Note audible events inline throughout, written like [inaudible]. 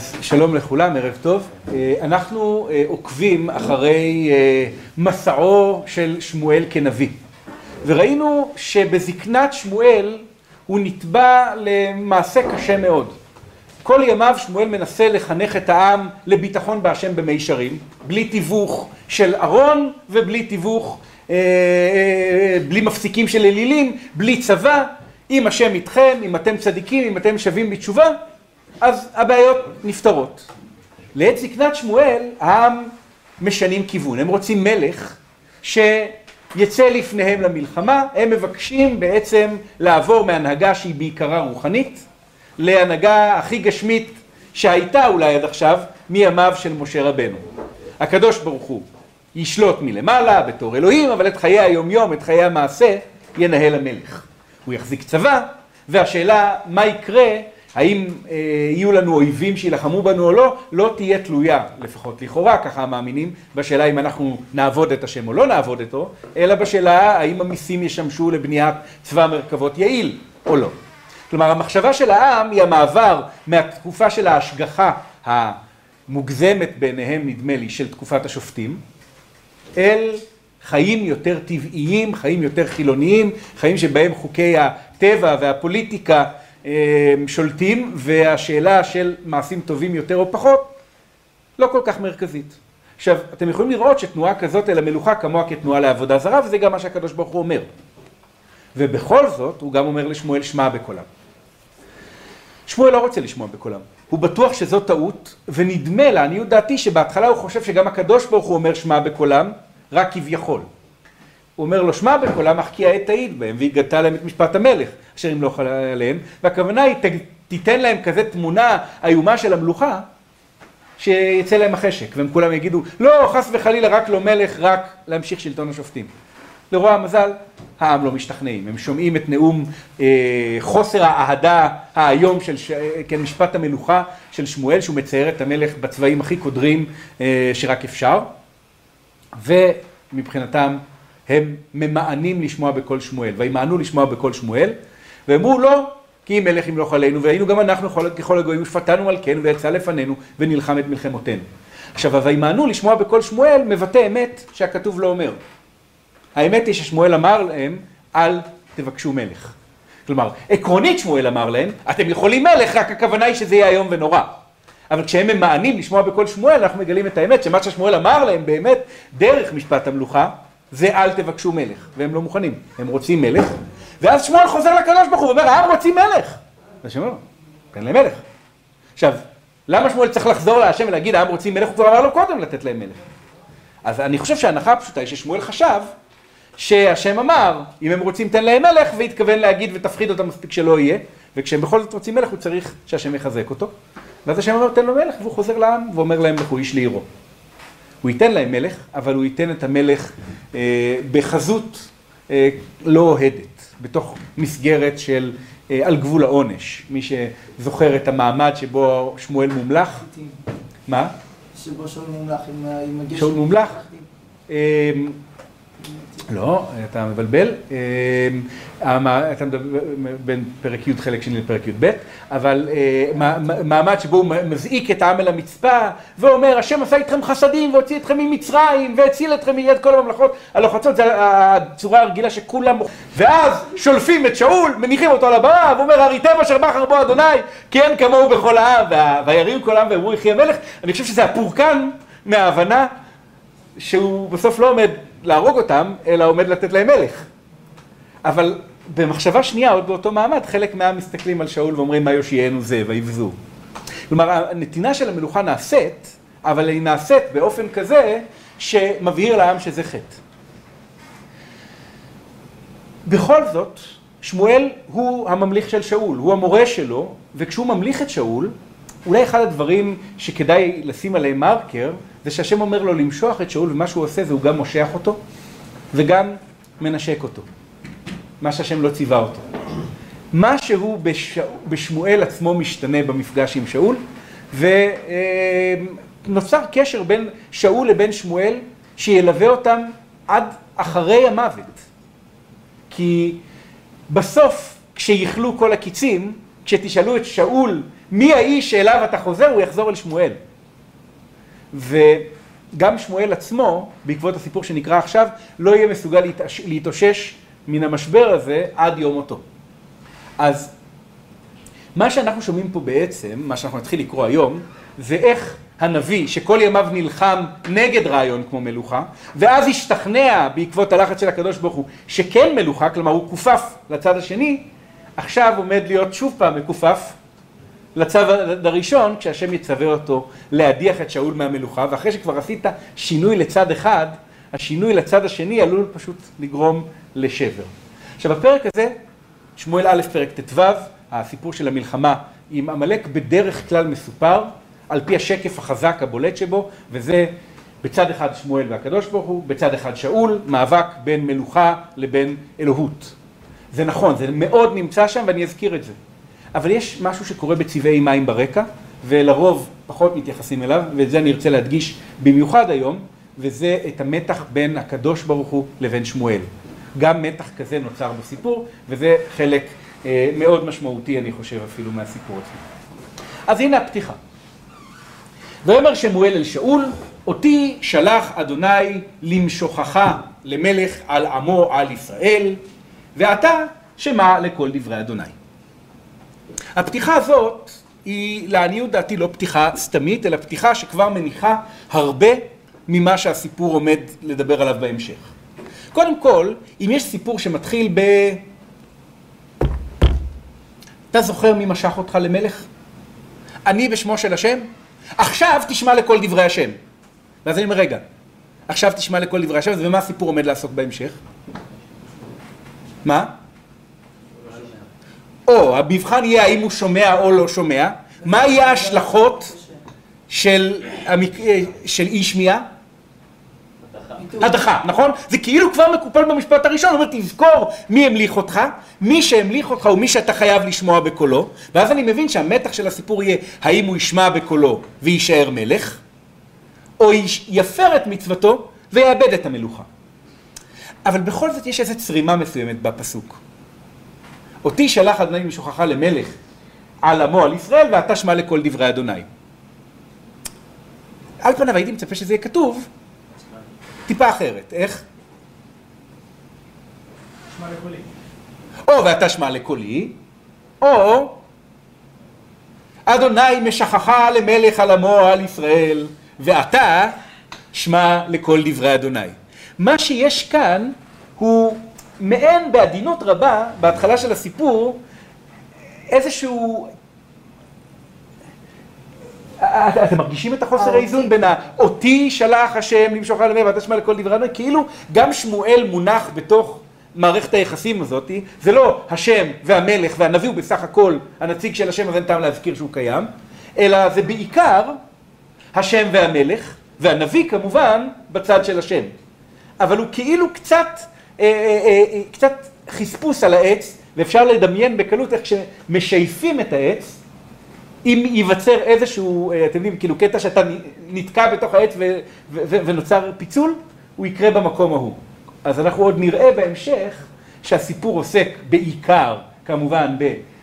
אז שלום לכולם, ערב טוב. אנחנו עוקבים אחרי מסעו של שמואל כנביא. וראינו שבזקנת שמואל הוא נתבע למעשה קשה מאוד. כל ימיו שמואל מנסה לחנך את העם לביטחון בהשם במישרים, בלי תיווך של ארון ובלי תיווך, בלי מפסיקים של אלילים, בלי צבא. אם השם איתכם, אם אתם צדיקים, אם אתם שווים בתשובה, אז הבעיות נפתרות. לעת זקנת שמואל העם משנים כיוון, הם רוצים מלך שיצא לפניהם למלחמה, הם מבקשים בעצם לעבור מהנהגה שהיא בעיקרה רוחנית להנהגה הכי גשמית שהייתה אולי עד עכשיו מימיו של משה רבנו. הקדוש ברוך הוא ישלוט מלמעלה בתור אלוהים, אבל את חיי היומיום, את חיי המעשה, ינהל המלך. הוא יחזיק צבא, והשאלה מה יקרה, האם אה, יהיו לנו אויבים שילחמו בנו או לא, לא תהיה תלויה, לפחות לכאורה, ככה מאמינים, בשאלה אם אנחנו נעבוד את השם או לא נעבוד אותו, אלא בשאלה האם המיסים ישמשו לבניית צבא מרכבות יעיל או לא. כלומר, המחשבה של העם היא המעבר מהתקופה של ההשגחה המוגזמת בעיניהם, נדמה לי, של תקופת השופטים, אל חיים יותר טבעיים, חיים יותר חילוניים, חיים שבהם חוקי הטבע והפוליטיקה שולטים, והשאלה של מעשים טובים יותר או פחות לא כל כך מרכזית. עכשיו, אתם יכולים לראות שתנועה כזאת אל המלוכה כמוה כתנועה לעבודה זרה, וזה גם מה שהקדוש ברוך הוא אומר. ובכל זאת, הוא גם אומר לשמואל שמע בקולם. שמואל לא רוצה לשמוע בקולם. הוא בטוח שזו טעות, ונדמה לעניות דעתי שבהתחלה הוא חושב שגם הקדוש ברוך הוא אומר שמע בקולם, רק כביכול. הוא אומר לו שמע בקולם, אך כי העת תעיד בהם, והגדת להם את משפט המלך, אשר ימלוך עליהם, והכוונה היא תיתן להם כזה תמונה איומה של המלוכה, שיצא להם החשק, והם כולם יגידו, לא, חס וחלילה, רק לא מלך, רק להמשיך שלטון השופטים. לרוע המזל, העם לא משתכנעים, הם שומעים את נאום אה, חוסר האהדה האיום של ש... כן, משפט המלוכה של שמואל, שהוא מצייר את המלך בצבעים הכי קודרים אה, שרק אפשר, ומבחינתם הם ממאנים לשמוע בקול שמואל, וימאנו לשמוע בקול שמואל, ואמרו לא, כי אם מלך ימלוך עלינו, והיינו גם אנחנו ככל הגויים, ושפטנו מלכנו ויצא לפנינו, ונלחם את מלחמותינו. עכשיו, וימאנו לשמוע בקול שמואל, מבטא אמת שהכתוב לא אומר. האמת היא ששמואל אמר להם, אל תבקשו מלך. כלומר, עקרונית שמואל אמר להם, אתם יכולים מלך, רק הכוונה היא שזה יהיה איום ונורא. אבל כשהם ממאנים לשמוע בקול שמואל, אנחנו מגלים את האמת, שמה ששמואל אמר להם באמת, דרך משפט המלוכה, זה אל תבקשו מלך. והם לא מוכנים, הם רוצים מלך. ואז שמואל חוזר לקדוש ברוך הוא ואומר, העם רוצים מלך. והשם אומר, תן להם מלך. עכשיו, למה שמואל צריך לחזור להשם ולהגיד, העם רוצים מלך? הוא כבר אמר לו קודם לתת להם מלך. אז אני חושב שההנחה הפשוטה היא ששמואל חשב שהשם אמר, אם הם רוצים תן להם מלך, והתכוון להגיד ותפחיד אותם מספיק שלא יהיה, וכשהם בכל זאת רוצים מלך הוא צריך שהשם יחזק אותו. ואז השם אומר תן לו מלך, והוא חוזר לעם ואומר להם לכו איש לעירו. הוא ייתן להם מלך, אבל הוא ייתן את המלך אה, בחזות אה, לא אוהדת, בתוך מסגרת של אה, על גבול העונש. מי שזוכר את המעמד שבו שמואל מומלך. מה? שבו שאול מומלך עם הגשם. שאול מומלך? לא, אתה מבלבל, אתה מדבר בין פרק י' חלק שני לפרק י"ב, אבל מעמד שבו הוא מזעיק את העם אל המצפה ואומר השם עשה איתכם חסדים והוציא אתכם ממצרים והציל אתכם מיד כל הממלכות הלוחצות, זו הצורה הרגילה שכולם, ואז שולפים את שאול, מניחים אותו על הבמה ואומר הריתם אשר בחר בו אדוני כי אין כמוהו בכל העם ויריעו כל העם ואמרו יחי המלך, אני חושב שזה הפורקן מההבנה שהוא בסוף לא עומד להרוג אותם, אלא עומד לתת להם מלך. אבל במחשבה שנייה, עוד באותו מעמד, חלק מהעם מסתכלים על שאול ואומרים מה יושיענו זה, ויבזו. כלומר, הנתינה של המלוכה נעשית, אבל היא נעשית באופן כזה שמבהיר לעם שזה חטא. בכל זאת, שמואל הוא הממליך של שאול, הוא המורה שלו, וכשהוא ממליך את שאול, אולי אחד הדברים שכדאי לשים עליהם מרקר, זה שהשם אומר לו למשוח את שאול, ומה שהוא עושה זה הוא גם מושך אותו, וגם מנשק אותו. מה שהשם לא ציווה אותו. משהו בש... בשמואל עצמו משתנה במפגש עם שאול, ונוצר קשר בין שאול לבין שמואל, שילווה אותם עד אחרי המוות. כי בסוף, כשיכלו כל הקיצים, כשתשאלו את שאול מי האיש שאליו אתה חוזר, הוא יחזור אל שמואל. וגם שמואל עצמו, בעקבות הסיפור שנקרא עכשיו, לא יהיה מסוגל להתאושש מן המשבר הזה עד יום מותו. אז מה שאנחנו שומעים פה בעצם, מה שאנחנו נתחיל לקרוא היום, זה איך הנביא שכל ימיו נלחם נגד רעיון כמו מלוכה, ואז השתכנע בעקבות הלחץ של הקדוש ברוך הוא שכן מלוכה, כלומר הוא כופף לצד השני, עכשיו עומד להיות שוב פעם מכופף לצד הראשון, כשהשם יצווה אותו להדיח את שאול מהמלוכה, ואחרי שכבר עשית שינוי לצד אחד, השינוי לצד השני עלול פשוט לגרום לשבר. עכשיו בפרק הזה, שמואל א' פרק ט"ו, הסיפור של המלחמה עם עמלק בדרך כלל מסופר על פי השקף החזק הבולט שבו, וזה בצד אחד שמואל והקדוש ברוך הוא, בצד אחד שאול, מאבק בין מלוכה לבין אלוהות. זה נכון, זה מאוד נמצא שם ואני אזכיר את זה. אבל יש משהו שקורה בצבעי מים ברקע, ולרוב פחות מתייחסים אליו, ואת זה אני ארצה להדגיש במיוחד היום, וזה את המתח בין הקדוש ברוך הוא לבין שמואל. גם מתח כזה נוצר בסיפור, וזה חלק אה, מאוד משמעותי, אני חושב, אפילו מהסיפור הזה. אז הנה הפתיחה. ויאמר שמואל אל שאול, אותי שלח אדוני למשוכך למלך על עמו על ישראל, ואתה שמע לכל דברי אדוני. הפתיחה הזאת היא לעניות דעתי לא פתיחה סתמית, אלא פתיחה שכבר מניחה הרבה ממה שהסיפור עומד לדבר עליו בהמשך. קודם כל, אם יש סיפור שמתחיל ב... אתה זוכר מי משך אותך למלך? אני בשמו של השם? עכשיו תשמע לכל דברי השם. ואז אני אומר, רגע, עכשיו תשמע לכל דברי השם, ומה הסיפור עומד לעסוק בהמשך? מה? או המבחן יהיה האם הוא שומע או לא שומע, מה יהיה ההשלכות של, המק... של אי שמיעה? הדחה, נכון? זה כאילו כבר מקופל במשפט הראשון, הוא אומר תזכור מי המליך אותך, מי שהמליך אותך הוא מי שאתה חייב לשמוע בקולו, ואז אני מבין שהמתח של הסיפור יהיה האם הוא ישמע בקולו ויישאר מלך, או יפר את מצוותו ויאבד את המלוכה. אבל בכל זאת יש איזו צרימה מסוימת בפסוק. אותי שלח אדוני משוכחה למלך על עמו על ישראל ואתה שמע לכל דברי אדוני. על פניו הייתי מצפה שזה יהיה כתוב טיפה אחרת, איך? שמע לקולי. או ואתה שמע לקולי, או אדוני משכחה למלך על עמו על ישראל ואתה שמע לכל דברי אדוני. מה שיש כאן הוא מעין בעדינות רבה, בהתחלה של הסיפור, איזשהו... אתם מרגישים את החוסר האיזון בין האותי שלח השם למשוך על המאה ואתה שמע לכל דברי אדוני, כאילו גם שמואל מונח בתוך מערכת היחסים הזאת, זה לא השם והמלך והנביא הוא בסך הכל הנציג של השם, אז אין טעם להזכיר שהוא קיים, אלא זה בעיקר השם והמלך, והנביא כמובן בצד של השם. אבל הוא כאילו קצת אה, אה, אה, קצת חספוס על העץ, ואפשר לדמיין בקלות איך כשמשייפים את העץ, אם ייווצר איזשהו, אתם יודעים, כאילו קטע שאתה נתקע בתוך העץ ונוצר פיצול, הוא יקרה במקום ההוא. אז אנחנו עוד נראה בהמשך שהסיפור עוסק בעיקר, כמובן,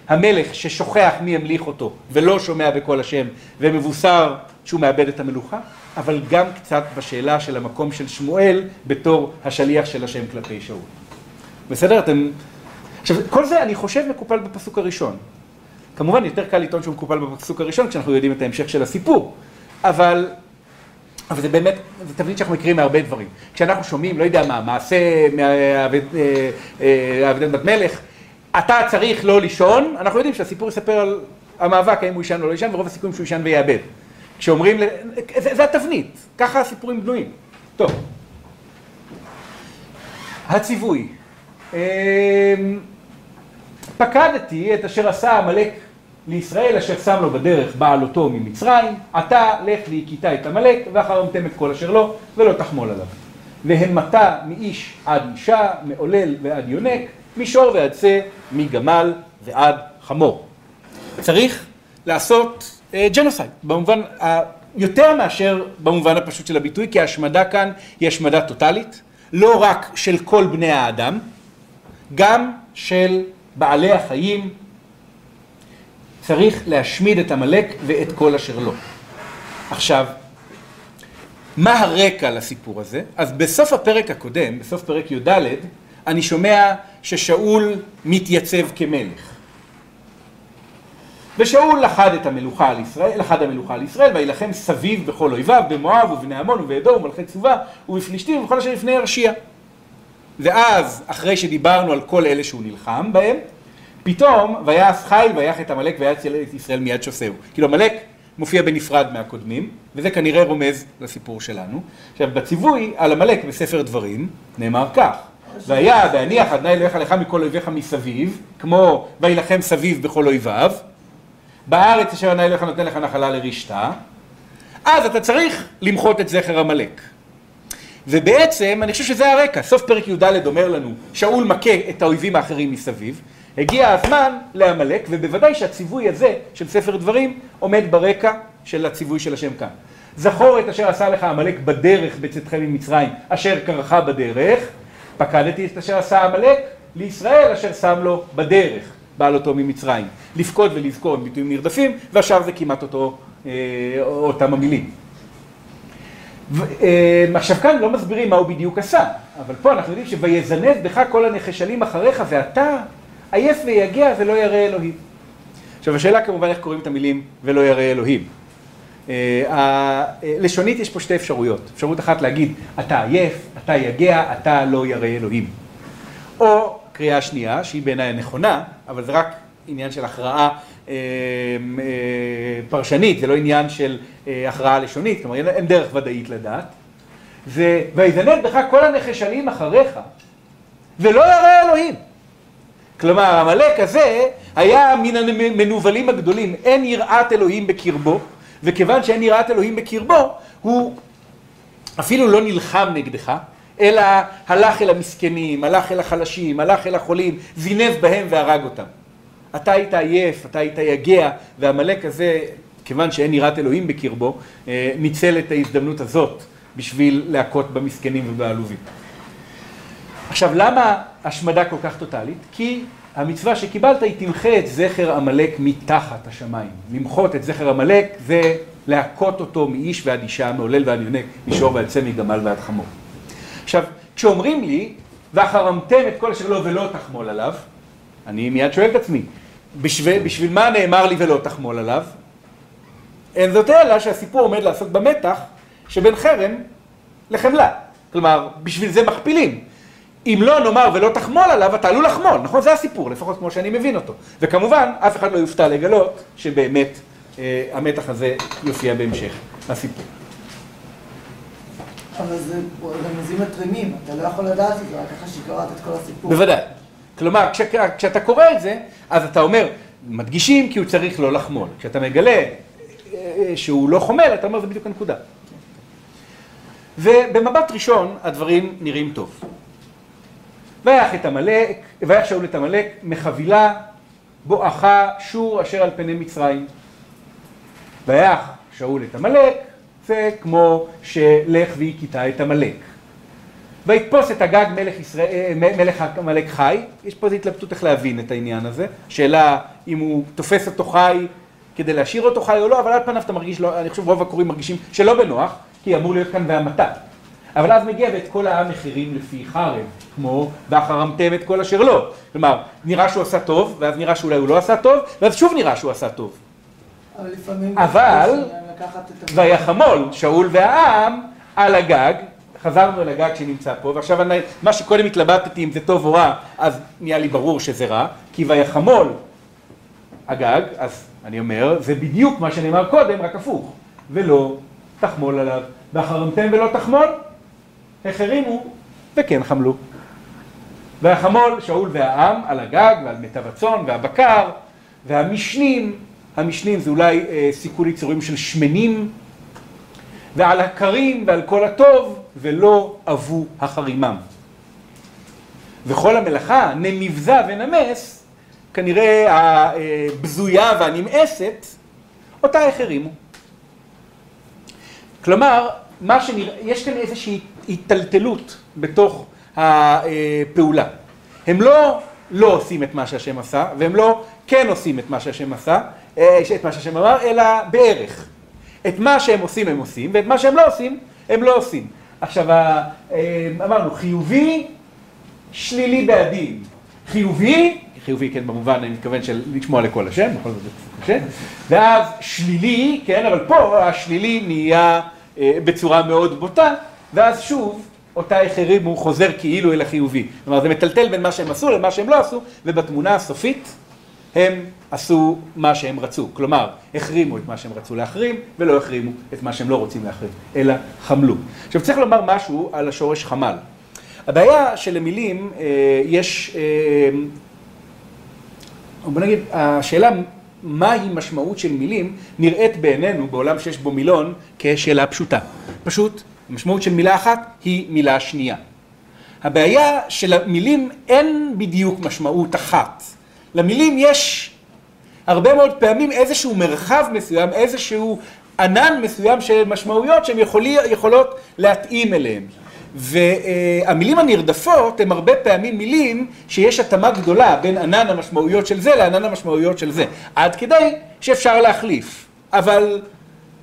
בהמלך ששוכח מי המליך אותו ולא שומע בקול השם ומבוסר שהוא מאבד את המלוכה, אבל גם קצת בשאלה של המקום של שמואל בתור השליח של השם כלפי שאול. בסדר? אתם... עכשיו, כל זה אני חושב מקופל בפסוק הראשון. כמובן, יותר קל לטעון שהוא מקופל בפסוק הראשון כשאנחנו יודעים את ההמשך של הסיפור, אבל... אבל זה באמת, זה תבנית שאנחנו מכירים מהרבה דברים. כשאנחנו שומעים, לא יודע מה, מעשה מהאבדת אה, אה, בת מלך, אתה צריך לא לישון, אנחנו יודעים שהסיפור יספר על המאבק, האם הוא ישן או לא ישן, ורוב הסיכויים שהוא ישן ויאבד. כשאומרים, זה, זה התבנית, ככה הסיפורים בנויים. טוב. הציווי. אמ, פקדתי את אשר עשה עמלק לישראל אשר שם לו בדרך בעלותו ממצרים, אתה לך והכית את עמלק ואחרמתם את כל אשר לו ולא תחמול עליו. והמתה מאיש עד אישה, מעולל ועד יונק, משור ועד שא, מגמל ועד חמור. צריך לעשות ג'נוסייד, במובן, יותר מאשר במובן הפשוט של הביטוי, כי ההשמדה כאן היא השמדה טוטאלית, לא רק של כל בני האדם, גם של בעלי החיים. צריך להשמיד את עמלק ואת כל אשר לו. עכשיו, מה הרקע לסיפור הזה? אז בסוף הפרק הקודם, בסוף פרק י"ד, אני שומע ששאול מתייצב כמלך. ושאול לחד את המלוכה על ישראל, לחד המלוכה על ישראל, וילחם סביב בכל אויביו, במואב ובני עמון ובאדום ומלכי צובה ובפלישתים ובכל אשר לפני ירשיע. ואז, אחרי שדיברנו על כל אלה שהוא נלחם בהם, פתאום ויעש חיל ויח את עמלק ויצל את ישראל מיד שוסהו. כאילו עמלק מופיע בנפרד מהקודמים, וזה כנראה רומז לסיפור שלנו. עכשיו, בציווי על עמלק בספר דברים נאמר כך: והיה בהניח אדוני אלוהיך לך מכל אויביך מסביב, כמו וילחם סביב בכל אויביו, בארץ אשר אדוני אלוהיך נותן לך נחלה לרשתה, אז אתה צריך למחות את זכר עמלק. ובעצם, אני חושב שזה הרקע, סוף פרק י"ד אומר לנו, שאול מכה את האויבים האחרים מסביב, הגיע הזמן לעמלק, ובוודאי שהציווי הזה של ספר דברים עומד ברקע של הציווי של השם כאן. זכור את אשר עשה לך עמלק בדרך בצאתכם ממצרים, אשר קרחה בדרך, פקדתי את אשר עשה עמלק לישראל אשר שם לו בדרך, בעל אותו ממצרים. לפקוד ולזכור הם ביטויים נרדפים, והשאר זה כמעט אותו, אה, אותם המילים. אה, עכשיו כאן לא מסבירים מה הוא בדיוק עשה, אבל פה אנחנו יודעים שויזנב בך כל הנחשלים אחריך ואתה עייף ויגע ולא ירא אלוהים. עכשיו השאלה כמובן איך קוראים את המילים ולא ירא אלוהים. אה, לשונית יש פה שתי אפשרויות. אפשרות אחת להגיד אתה עייף, אתה יגע, אתה לא ירא אלוהים. או קריאה שנייה, שהיא בעיניי הנכונה, אבל זה רק עניין של הכרעה אה, פרשנית, זה לא עניין של הכרעה לשונית, כלומר אין דרך ודאית לדעת. זה ויזנב בך כל הנחשלים אחריך ולא ירא אלוהים. כלומר, עמלק הזה היה מן המנוולים הגדולים, אין יראת אלוהים בקרבו, וכיוון שאין יראת אלוהים בקרבו, הוא אפילו לא נלחם נגדך, אלא הלך אל המסכנים, הלך אל החלשים, הלך אל החולים, זינב בהם והרג אותם. אתה היית עייף, אתה היית יגע, ועמלק הזה, כיוון שאין יראת אלוהים בקרבו, אה, ניצל את ההזדמנות הזאת בשביל להכות במסכנים ובעלובים. עכשיו, למה השמדה כל כך טוטאלית? כי המצווה שקיבלת היא תמחה את זכר עמלק מתחת השמיים. למחות את זכר עמלק זה להכות אותו מאיש ועד אישה, מעולל ועד יונק, מישור ועד צמי, גמל ועד חמור. עכשיו, כשאומרים לי, ואחרמתם את כל אשר לא ולא תחמול עליו, אני מיד שואל את עצמי, בשביל, בשביל מה נאמר לי ולא תחמול עליו? אין זאת אלא שהסיפור עומד לעסוק במתח שבין חרם לחמלה. כלומר, בשביל זה מכפילים. אם לא נאמר ולא תחמול עליו, אתה עלול לחמול, נכון? זה הסיפור, לפחות כמו שאני מבין אותו. וכמובן, אף אחד לא יופתע לגלות שבאמת אה, המתח הזה יופיע בהמשך הסיפור. רמזים מתרימים, אתה לא יכול לדעת את זה, רק אחרי שקראת את כל הסיפור. בוודאי. כלומר, כש, כשאתה קורא את זה, אז אתה אומר, מדגישים כי הוא צריך לא לחמול. כשאתה מגלה אה, שהוא לא חומל, אתה אומר, זה בדיוק הנקודה. ובמבט ראשון, הדברים נראים טוב. ויח את עמלק, ויח שאול את עמלק מחבילה בואכה שור אשר על פני מצרים. ויח שאול את עמלק, זה כמו שלך והכיתה את עמלק. ויתפוס את הגג מלך, ישראל, מלך עמלק חי, יש פה איזו התלבטות איך להבין את העניין הזה, שאלה אם הוא תופס אותו חי כדי להשאיר אותו חי או לא, אבל על פניו אתה מרגיש, לא, אני חושב רוב הקוראים מרגישים שלא בנוח, כי אמור להיות כאן והמתה. אבל אז מגיע ואת כל העם מחירים לפי חרב, כמו ואחרמתם את כל אשר לא. כלומר, נראה שהוא עשה טוב, ואז נראה שאולי הוא לא עשה טוב, ואז שוב נראה שהוא עשה טוב. אבל לפעמים... אבל, ויחמול שאול והעם על הגג, חזרנו אל הגג שנמצא פה, ועכשיו אני, מה שקודם התלבטתי אם זה טוב או רע, אז נהיה לי ברור שזה רע, כי ויחמול הגג, אז אני אומר, זה בדיוק מה שנאמר קודם, רק הפוך, ולא תחמול עליו. ואחרמתם ולא תחמול, החרימו וכן חמלו. והחמול שאול והעם על הגג ועל מיטב הצאן והבקר והמשנים, המשנים זה אולי אה, סיכול יצורים של שמנים ועל הכרים ועל כל הטוב ולא אבו החרימם. וכל המלאכה נמבזה ונמס כנראה הבזויה והנמאסת אותה החרימו. כלומר, מה יש כאן איזושהי היטלטלות בתוך הפעולה. הם לא לא עושים את מה שהשם עשה, והם לא כן עושים את מה שהשם עשה, את מה שהשם אמר, אלא בערך. את מה שהם עושים הם עושים, ואת מה שהם לא עושים, הם לא עושים. עכשיו, אמרנו, חיובי, שלילי בעדין. חיובי, חיובי, כן, במובן, אני מתכוון של לשמוע לכל השם, בכל זאת זה קשה, ואז שלילי, כן, אבל פה השלילי נהיה בצורה מאוד בוטה, ואז שוב, אותה החרים הוא חוזר כאילו אל החיובי. כלומר, זה מטלטל בין מה שהם עשו למה שהם לא עשו, ובתמונה הסופית הם עשו מה שהם רצו. כלומר, החרימו את מה שהם רצו להחרים, ולא החרימו את מה שהם לא רוצים להחרים, אלא חמלו. עכשיו, צריך לומר משהו על השורש חמל. הבעיה שלמילים יש, בוא נגיד, השאלה מהי משמעות של מילים נראית בעינינו בעולם שיש בו מילון כשאלה פשוטה. פשוט, המשמעות של מילה אחת היא מילה שנייה. הבעיה שלמילים אין בדיוק משמעות אחת. למילים יש הרבה מאוד פעמים איזשהו מרחב מסוים, איזשהו ענן מסוים של משמעויות שהן יכולות להתאים אליהן. והמילים הנרדפות הן הרבה פעמים מילים שיש התאמה גדולה בין ענן המשמעויות של זה לענן המשמעויות של זה. עד כדי שאפשר להחליף, אבל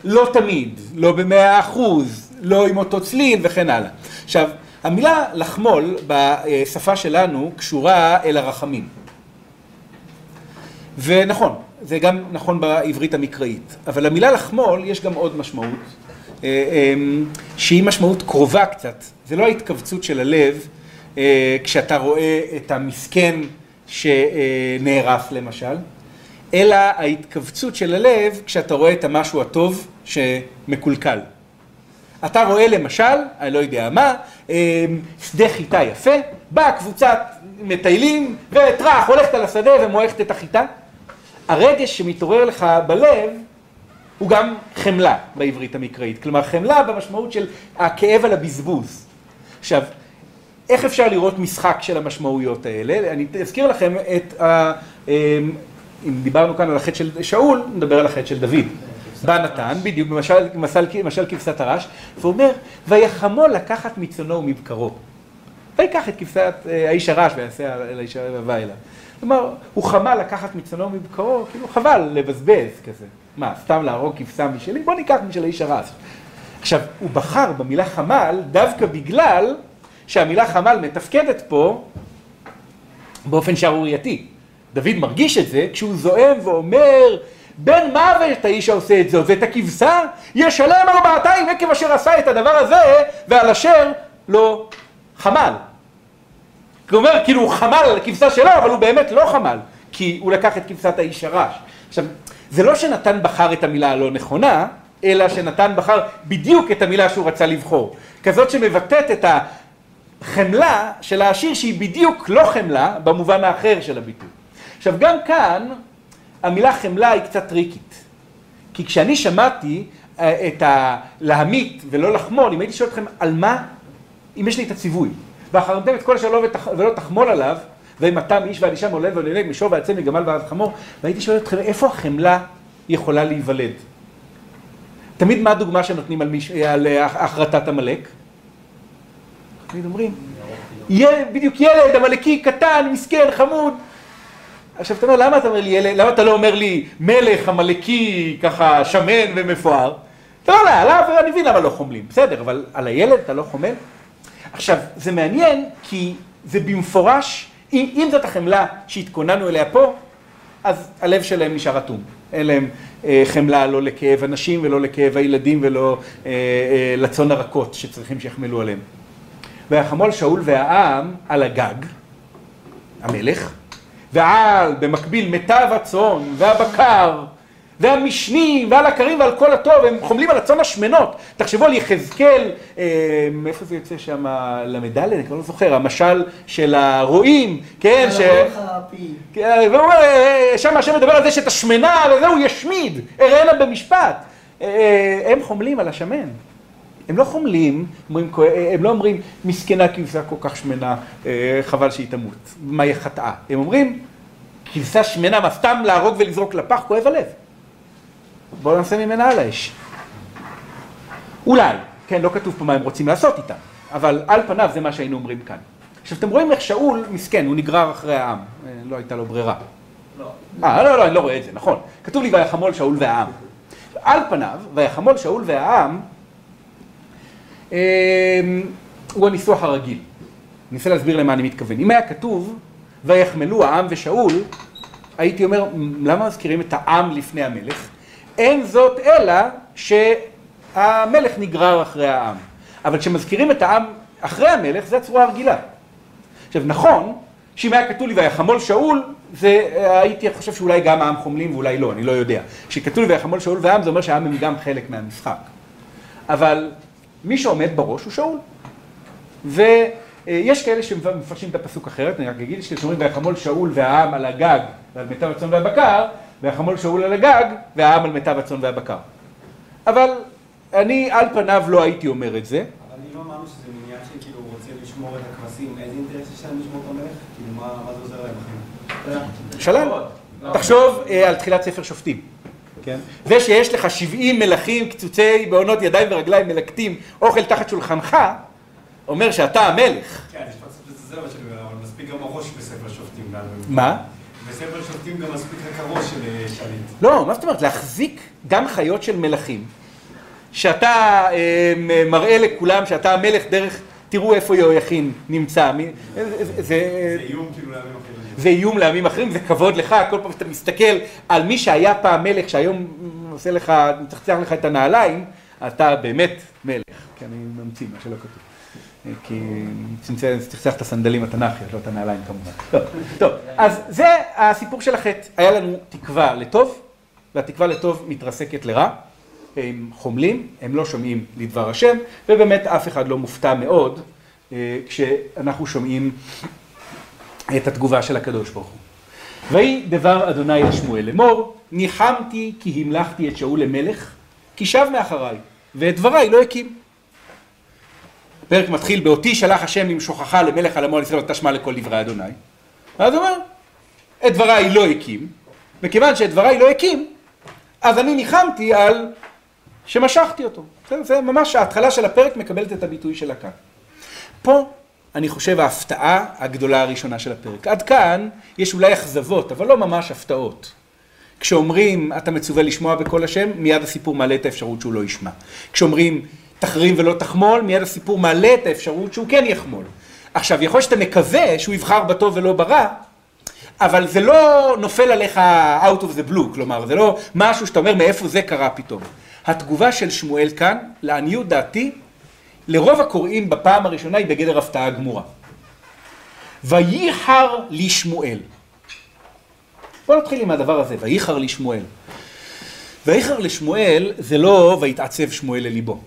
לא תמיד, לא במאה אחוז, לא עם אותו צליל וכן הלאה. עכשיו, המילה לחמול בשפה שלנו קשורה אל הרחמים. ונכון, זה גם נכון בעברית המקראית, אבל למילה לחמול יש גם עוד משמעות, שהיא משמעות קרובה קצת. זה לא ההתכווצות של הלב כשאתה רואה את המסכן שנערף למשל, אלא ההתכווצות של הלב כשאתה רואה את המשהו הטוב שמקולקל. אתה רואה למשל, אני לא יודע מה, שדה חיטה יפה, באה קבוצת מטיילים וטראח, הולכת על השדה ומועכת את החיטה. הרגש שמתעורר לך בלב הוא גם חמלה בעברית המקראית. כלומר, חמלה במשמעות של הכאב על הבזבוז. עכשיו, איך אפשר לראות משחק של המשמעויות האלה? אני אזכיר לכם את ה... אם דיברנו כאן על החטא של שאול, נדבר על החטא של דוד. בא נתן, בדיוק, למשל כבשת הרש, ואומר, ויחמול לקחת מצונו ומבקרו. ויקח את כבשת האיש הרש ויעשה אל האיש ובא אליו. כלומר, הוא חמל לקחת מצונו ומבקרו, כאילו חבל לבזבז כזה. מה, סתם להרוג כבשה משלי? בוא ניקח משל האיש הרש. עכשיו, הוא בחר במילה חמל דווקא בגלל שהמילה חמל מתפקדת פה באופן שערורייתי. דוד מרגיש את זה כשהוא זועם ואומר, בן מוות האיש העושה את זאת, ואת הכבשה ישלם ארבעתיים עקב אשר עשה את הדבר הזה, ועל אשר לא חמל. הוא אומר, כאילו הוא חמל על הכבשה שלו, אבל הוא באמת לא חמל, כי הוא לקח את כבשת האיש הרש. עכשיו, זה לא שנתן בחר את המילה הלא נכונה, אלא שנתן בחר בדיוק את המילה שהוא רצה לבחור. כזאת שמבטאת את החמלה של העשיר שהיא בדיוק לא חמלה במובן האחר של הביטוי. עכשיו גם כאן המילה חמלה היא קצת טריקית. כי כשאני שמעתי את הלהמית ולא לחמול, אם הייתי שואל אתכם על מה, אם יש לי את הציווי, ואחרתם את כל אשר לא ולא תחמול עליו, ואם אתה מאיש ועד אישה מולד ונהנג משור ועצם מגמל ועד חמור, והייתי שואל אתכם איפה החמלה יכולה להיוולד? תמיד מה הדוגמה שנותנים על, מיש... על החרטת עמלק? תמיד אומרים, ילד, בדיוק ילד, עמלקי, קטן, מסכן, חמוד. עכשיו אתה אומר, למה אתה אומר לי ילד, למה אתה לא אומר לי מלך, עמלקי, ככה שמן ומפואר? לא, לא, עליו אני מבין למה לא חומלים, בסדר, אבל על הילד אתה לא חומל? עכשיו, זה מעניין כי זה במפורש, אם, אם זאת החמלה שהתכוננו אליה פה, אז הלב שלהם נשאר אטום. אין להם אה, חמלה לא לכאב הנשים ולא לכאב הילדים ולא אה, אה, לצאן הרכות שצריכים שיחמלו עליהם. ויחמול שאול והעם על הגג, המלך, ועל במקביל מיטב הצאן והבקר והמשנים ועל הכרים ועל כל הטוב, הם חומלים על הצאן השמנות. תחשבו על יחזקאל, מאיפה זה יוצא שם, ל"ד, אני כבר לא זוכר, המשל של הרועים, כן, ש... והוא אומר, שם השם מדבר על זה שאת השמנה וזה הוא ישמיד, אראנה במשפט. הם חומלים על השמן. הם לא חומלים, הם לא אומרים, מסכנה כבשה כל כך שמנה, חבל שהיא תמות, מה היא חטאה. הם אומרים, כבשה שמנה, מה סתם להרוג ולזרוק לפח, כואב הלב. בואו נעשה ממנה על האש. אולי, כן, לא כתוב פה מה הם רוצים לעשות איתה, אבל על פניו זה מה שהיינו אומרים כאן. עכשיו, אתם רואים איך שאול מסכן, הוא נגרר אחרי העם, לא הייתה לו ברירה. לא, אה, לא, לא, אני לא רואה את זה, נכון. כתוב לי ויחמול שאול והעם. על פניו, ויחמול שאול והעם, אמ, הוא הניסוח הרגיל. אני אנסה להסביר למה אני מתכוון. אם היה כתוב, ויחמלו העם ושאול, הייתי אומר, למה מזכירים את העם לפני המלך? אין זאת אלא שהמלך נגרר אחרי העם. אבל כשמזכירים את העם אחרי המלך, זה הצורה הרגילה. עכשיו, נכון, שאם היה כתוב לי ויחמול שאול, זה, הייתי חושב שאולי גם העם חומלים ואולי לא, אני לא יודע. כשכתוב לי ויחמול שאול והעם, זה אומר שהעם הם גם חלק מהמשחק. אבל מי שעומד בראש הוא שאול. ויש כאלה שמפרשים את הפסוק אחרת, אני רק אגיד שאומרים ויחמול שאול והעם על הגג ועל מיטב הצאן והבקר, ויחמול שאול על הגג והעם על מיטב הצאן והבקר. אבל אני על פניו לא הייתי אומר את זה. אבל אני לא אמרנו שזה מניעה שכאילו הוא רוצה לשמור את הכבשים, איזה אינטרס יש להם לשמור את המלך? כאילו מה מה זה עוזר להם? שלם. תחשוב אה, על תחילת ספר שופטים. כן? זה שיש לך 70 מלכים קצוצי בעונות ידיים ורגליים מלקטים אוכל תחת שולחנך, אומר שאתה המלך. כן, לזה, אבל שאני אומר, אבל מספיק גם הראש בספר שופטים. מה? בספר שופטים גם מספיק הראש של אה, שליט. לא, מה זאת אומרת? להחזיק גם חיות של מלכים, שאתה אה, מראה לכולם שאתה המלך דרך, תראו איפה יהויכין נמצא. זה, זה איום כאילו לעמים אחרים. זה איום לעמים אחרים, זה כבוד לך, כל פעם שאתה מסתכל על מי שהיה פעם מלך, שהיום עושה לך, מצחצח לך את הנעליים, אתה באמת מלך. כי אני ממציא מה שלא כתוב. כי צחצח את הסנדלים התנ"כיות, לא את הנעליים כמובן. טוב, אז זה הסיפור של החטא. היה לנו תקווה לטוב, והתקווה לטוב מתרסקת לרע. הם חומלים, הם לא שומעים לדבר השם, ובאמת אף אחד לא מופתע מאוד אה, כשאנחנו שומעים את התגובה של הקדוש ברוך הוא. ויהי דבר אדוני אל שמואל לאמור, ניחמתי כי המלכתי את שאול למלך, כי שב מאחריי, ואת דבריי לא הקים. הפרק מתחיל באותי שלח השם למשוכחה למלך על עמו על ישראל ותשמע לכל דברי אדוני. ואז הוא אומר, את דבריי לא הקים, וכיוון שאת דבריי לא הקים, אז אני ניחמתי על שמשכתי אותו. זה, זה ממש ההתחלה של הפרק מקבלת את הביטוי שלה כאן. פה אני חושב ההפתעה הגדולה הראשונה של הפרק. עד כאן יש אולי אכזבות, אבל לא ממש הפתעות. כשאומרים אתה מצווה לשמוע בקול השם, מיד הסיפור מעלה את האפשרות שהוא לא ישמע. כשאומרים תחרים ולא תחמול, מיד הסיפור מעלה את האפשרות שהוא כן יחמול. עכשיו, יכול שאתה מקווה שהוא יבחר בטוב ולא ברע, אבל זה לא נופל עליך out of the blue, כלומר, זה לא משהו שאתה אומר מאיפה זה קרה פתאום. התגובה של שמואל כאן, לעניות דעתי, לרוב הקוראים בפעם הראשונה היא בגדר הפתעה גמורה. וייחר לי שמואל. בוא נתחיל עם הדבר הזה, וייחר לי שמואל. וייחר לשמואל זה לא ויתעצב שמואל לליבו.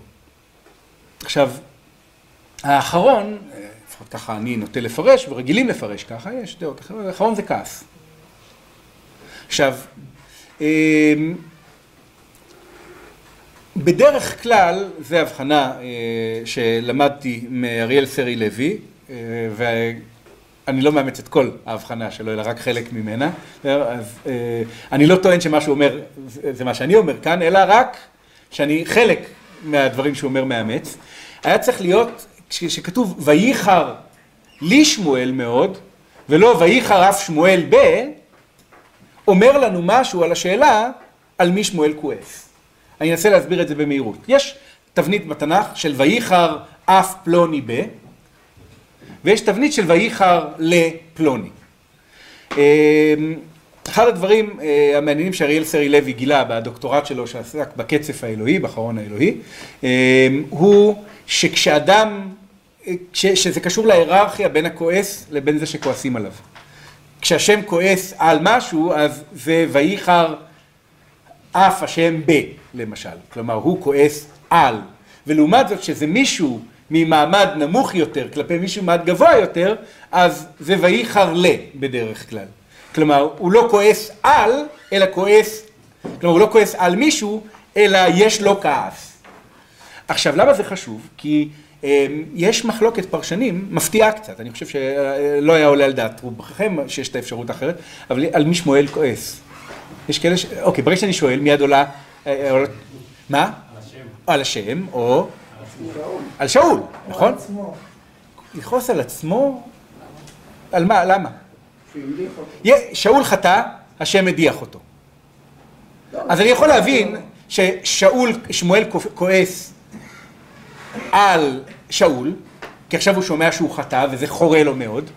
עכשיו, האחרון, לפחות ככה אני נוטה לפרש, ורגילים לפרש ככה, יש דעות אחרות, האחרון זה כעס. עכשיו, אמ, בדרך כלל, זו הבחנה אה, שלמדתי מאריאל סרי לוי, אה, ואני לא מאמץ את כל ההבחנה שלו, אלא רק חלק ממנה. אז אה, אני לא טוען שמה שהוא אומר זה מה שאני אומר כאן, אלא רק שאני חלק מהדברים שהוא אומר מאמץ. היה צריך להיות, שכתוב וייחר לי שמואל מאוד, ולא וייחר אף שמואל ב, אומר לנו משהו על השאלה על מי שמואל כועס. אני אנסה להסביר את זה במהירות. יש תבנית בתנ"ך של וייחר אף פלוני ב, ויש תבנית של וייחר לפלוני. אחד הדברים המעניינים שאריאל סרי לוי גילה בדוקטורט שלו שעסק בקצף האלוהי, בחרון האלוהי, הוא שכשאדם, שזה קשור להיררכיה בין הכועס לבין זה שכועסים עליו. כשהשם כועס על משהו, אז זה וייחר אף השם ב, למשל. כלומר, הוא כועס על. ולעומת זאת, שזה מישהו ממעמד נמוך יותר כלפי מישהו מעמד גבוה יותר, אז זה וייחר ל בדרך כלל. כלומר, הוא לא כועס על, אלא כועס, כלומר, הוא לא כועס על מישהו, אלא יש לו כעס. עכשיו, למה זה חשוב? כי יש מחלוקת פרשנים, מפתיעה קצת, אני חושב שלא היה עולה על דעת רובכם שיש את האפשרות האחרת, אבל על מי שמואל כועס. יש כאלה ש... אוקיי, ברגע שאני שואל, מיד עולה... מה? על השם. על השם, או... על שאול, נכון? על עצמו. לכעוס על עצמו? על מה? למה? שאול חטא, השם מדיח אותו. אז אני יכול להבין ששאול, שמואל כועס על שאול, כי עכשיו הוא שומע שהוא חטא וזה חורה לו מאוד,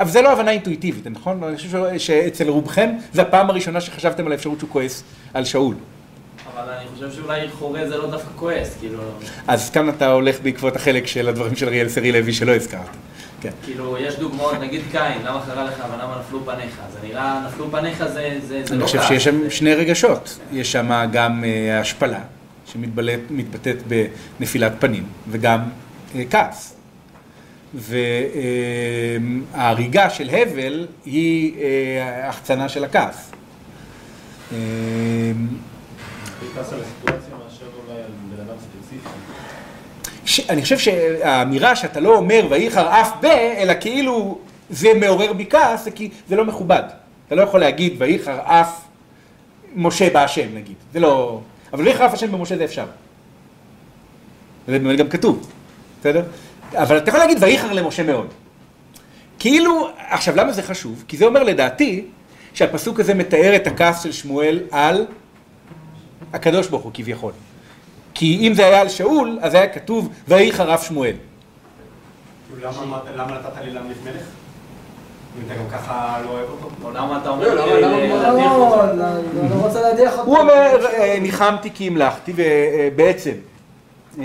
אבל זה לא הבנה אינטואיטיבית, נכון? אני חושב שאצל רובכם זו הפעם הראשונה שחשבתם על האפשרות שהוא כועס על שאול. אבל אני חושב שאולי חורה זה לא דווקא כועס, כאילו... אז כאן אתה הולך בעקבות החלק של הדברים של אריאל סרי לוי שלא הזכרת. כן. כאילו, יש דוגמאות, נגיד קין, למה קרה לך ולמה נפלו פניך? זה נראה, נפלו פניך זה, זה, זה אני לא חושב כעס. שיש שם שני רגשות. יש שם גם אה, השפלה, שמתבטאת בנפילת פנים, וגם אה, כעס. וההריגה של הבל היא אה, החצנה של הכעס. אה, כעס על הסיטואציה מאשר אולי על בן אדם ספציפי. ש- אני חושב שהאמירה שאתה לא אומר ויחר אף ב, אלא כאילו זה מעורר בי כעס, זה כי זה לא מכובד. אתה לא יכול להגיד ויחר אף משה בהשם נגיד, זה לא... אבל ויחר אף השם במשה זה אפשר. זה באמת גם כתוב, בסדר? אבל אתה יכול להגיד ויחר למשה מאוד. כאילו, עכשיו למה זה חשוב? כי זה אומר לדעתי שהפסוק הזה מתאר את הכעס של שמואל על הקדוש ברוך הוא כביכול. כי אם זה היה על שאול, אז היה כתוב ויהי חרף שמואל. למה למה נתת לי להמליך מלך? אם אתה גם ככה לא אוהב אותו? או למה אתה אומר לא, למה- למה- להדיח לא? לא, לא, לא רוצה להדיח אותו. הוא אומר, אה, ניחמתי כי המלכתי, ובעצם אה,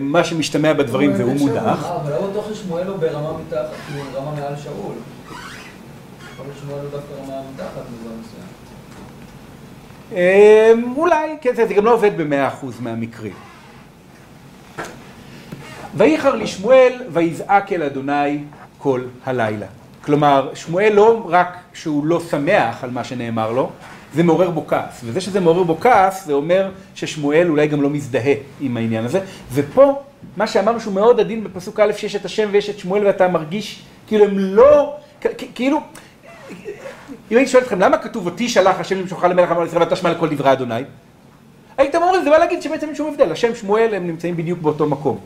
מה שמשתמע בדברים זה הוא מודח. אה, אבל לא בטוח ששמואל הוא ברמה מתחת, כאילו רמה מעל שאול. יכול להיות שמואל הוא דווקא רמה מתחת בזמן מסוים. אה, אולי, כן, זה גם לא עובד במאה אחוז מהמקרים. ויחר לשמואל ויזעק אל אדוני כל הלילה. כלומר, שמואל לא רק שהוא לא שמח על מה שנאמר לו, זה מעורר בו כעס. וזה שזה מעורר בו כעס, זה אומר ששמואל אולי גם לא מזדהה עם העניין הזה. ופה, מה שאמרנו שהוא מאוד עדין בפסוק א', שיש את השם ויש את שמואל ואתה מרגיש כאילו הם לא, כאילו, אם הייתי שואל אתכם, למה כתוב אותי שלח השם למשוך למלך אמר ישראל ואתה שמע לכל דברי אדוני? הייתם אומרים, זה בא להגיד שבעצם אין שום הבדל, השם שמואל הם נמצאים בדיוק באותו מקום.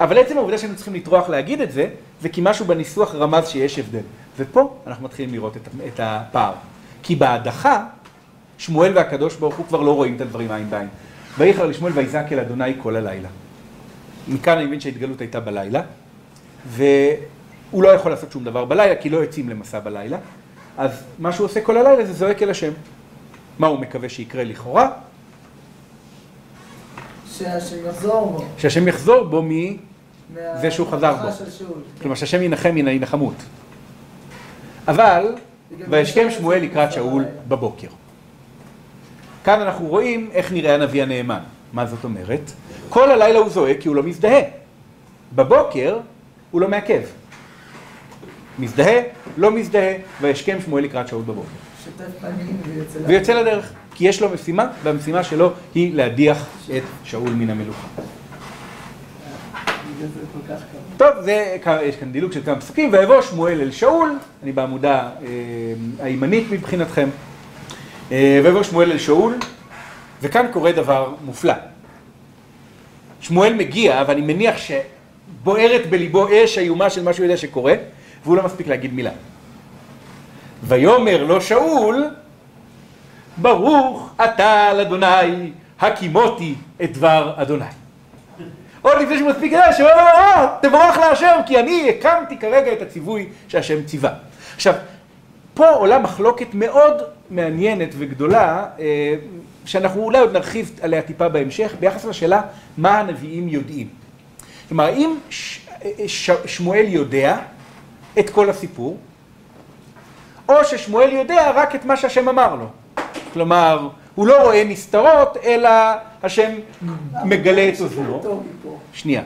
אבל עצם העובדה שהיינו צריכים לטרוח להגיד את זה, זה כי משהו בניסוח רמז שיש הבדל. ופה אנחנו מתחילים לראות את, את הפער. כי בהדחה, שמואל והקדוש ברוך הוא כבר לא רואים את הדברים עין בעין. ויחר לשמואל ויזעק אל אדוני כל הלילה. מכאן אני מבין שההתגלות הייתה בלילה, והוא לא יכול לעשות שום דבר בלילה, כי לא יוצאים למסע בלילה. אז מה שהוא עושה כל הלילה זה זועק אל השם. מה הוא מקווה שיקרה לכאורה? שהשם יחזור בו. שהשם יחזור בו מ... מה- זה שהוא חזר בו. שאול. כלומר שהשם ינחם מן ההנחמות. אבל, וישכם שמואל לקראת שאול בבוקר. כאן אנחנו רואים איך נראה הנביא הנאמן. מה זאת אומרת? כל הלילה הוא זועק כי הוא לא מזדהה. בבוקר הוא לא מעכב. מזדהה, לא מזדהה, וישכם שמואל לקראת שאול בבוקר. שוטף פנים ויוצא ויוצא לדרך, כי יש לו משימה, והמשימה שלו היא להדיח את שאול מן המלוכה. טוב, זה, יש כאן דילוג של כמה פסוקים, ויבוא שמואל אל שאול, אני בעמודה אה, הימנית מבחינתכם, אה, ויבוא שמואל אל שאול, וכאן קורה דבר מופלא. שמואל מגיע, ואני מניח שבוערת בליבו אש איומה של מה שהוא יודע שקורה, והוא לא מספיק להגיד מילה. ויאמר לו שאול, ברוך אתה על אדוני, הקימותי את דבר אדוני. עוד לפני שהוא מספיק לדעת שאומר, אה, תבורך להשם, כי אני הקמתי כרגע את הציווי שהשם ציווה. עכשיו, פה עולה מחלוקת מאוד מעניינת וגדולה, אה, שאנחנו אולי עוד נרחיב עליה טיפה בהמשך, ביחס לשאלה מה הנביאים יודעים. כלומר, האם ש- ש- שמואל יודע את כל הסיפור, או ששמואל יודע רק את מה שהשם אמר לו. כלומר, הוא לא רואה נסתרות, אלא השם מגלה את אוזנו. שנייה.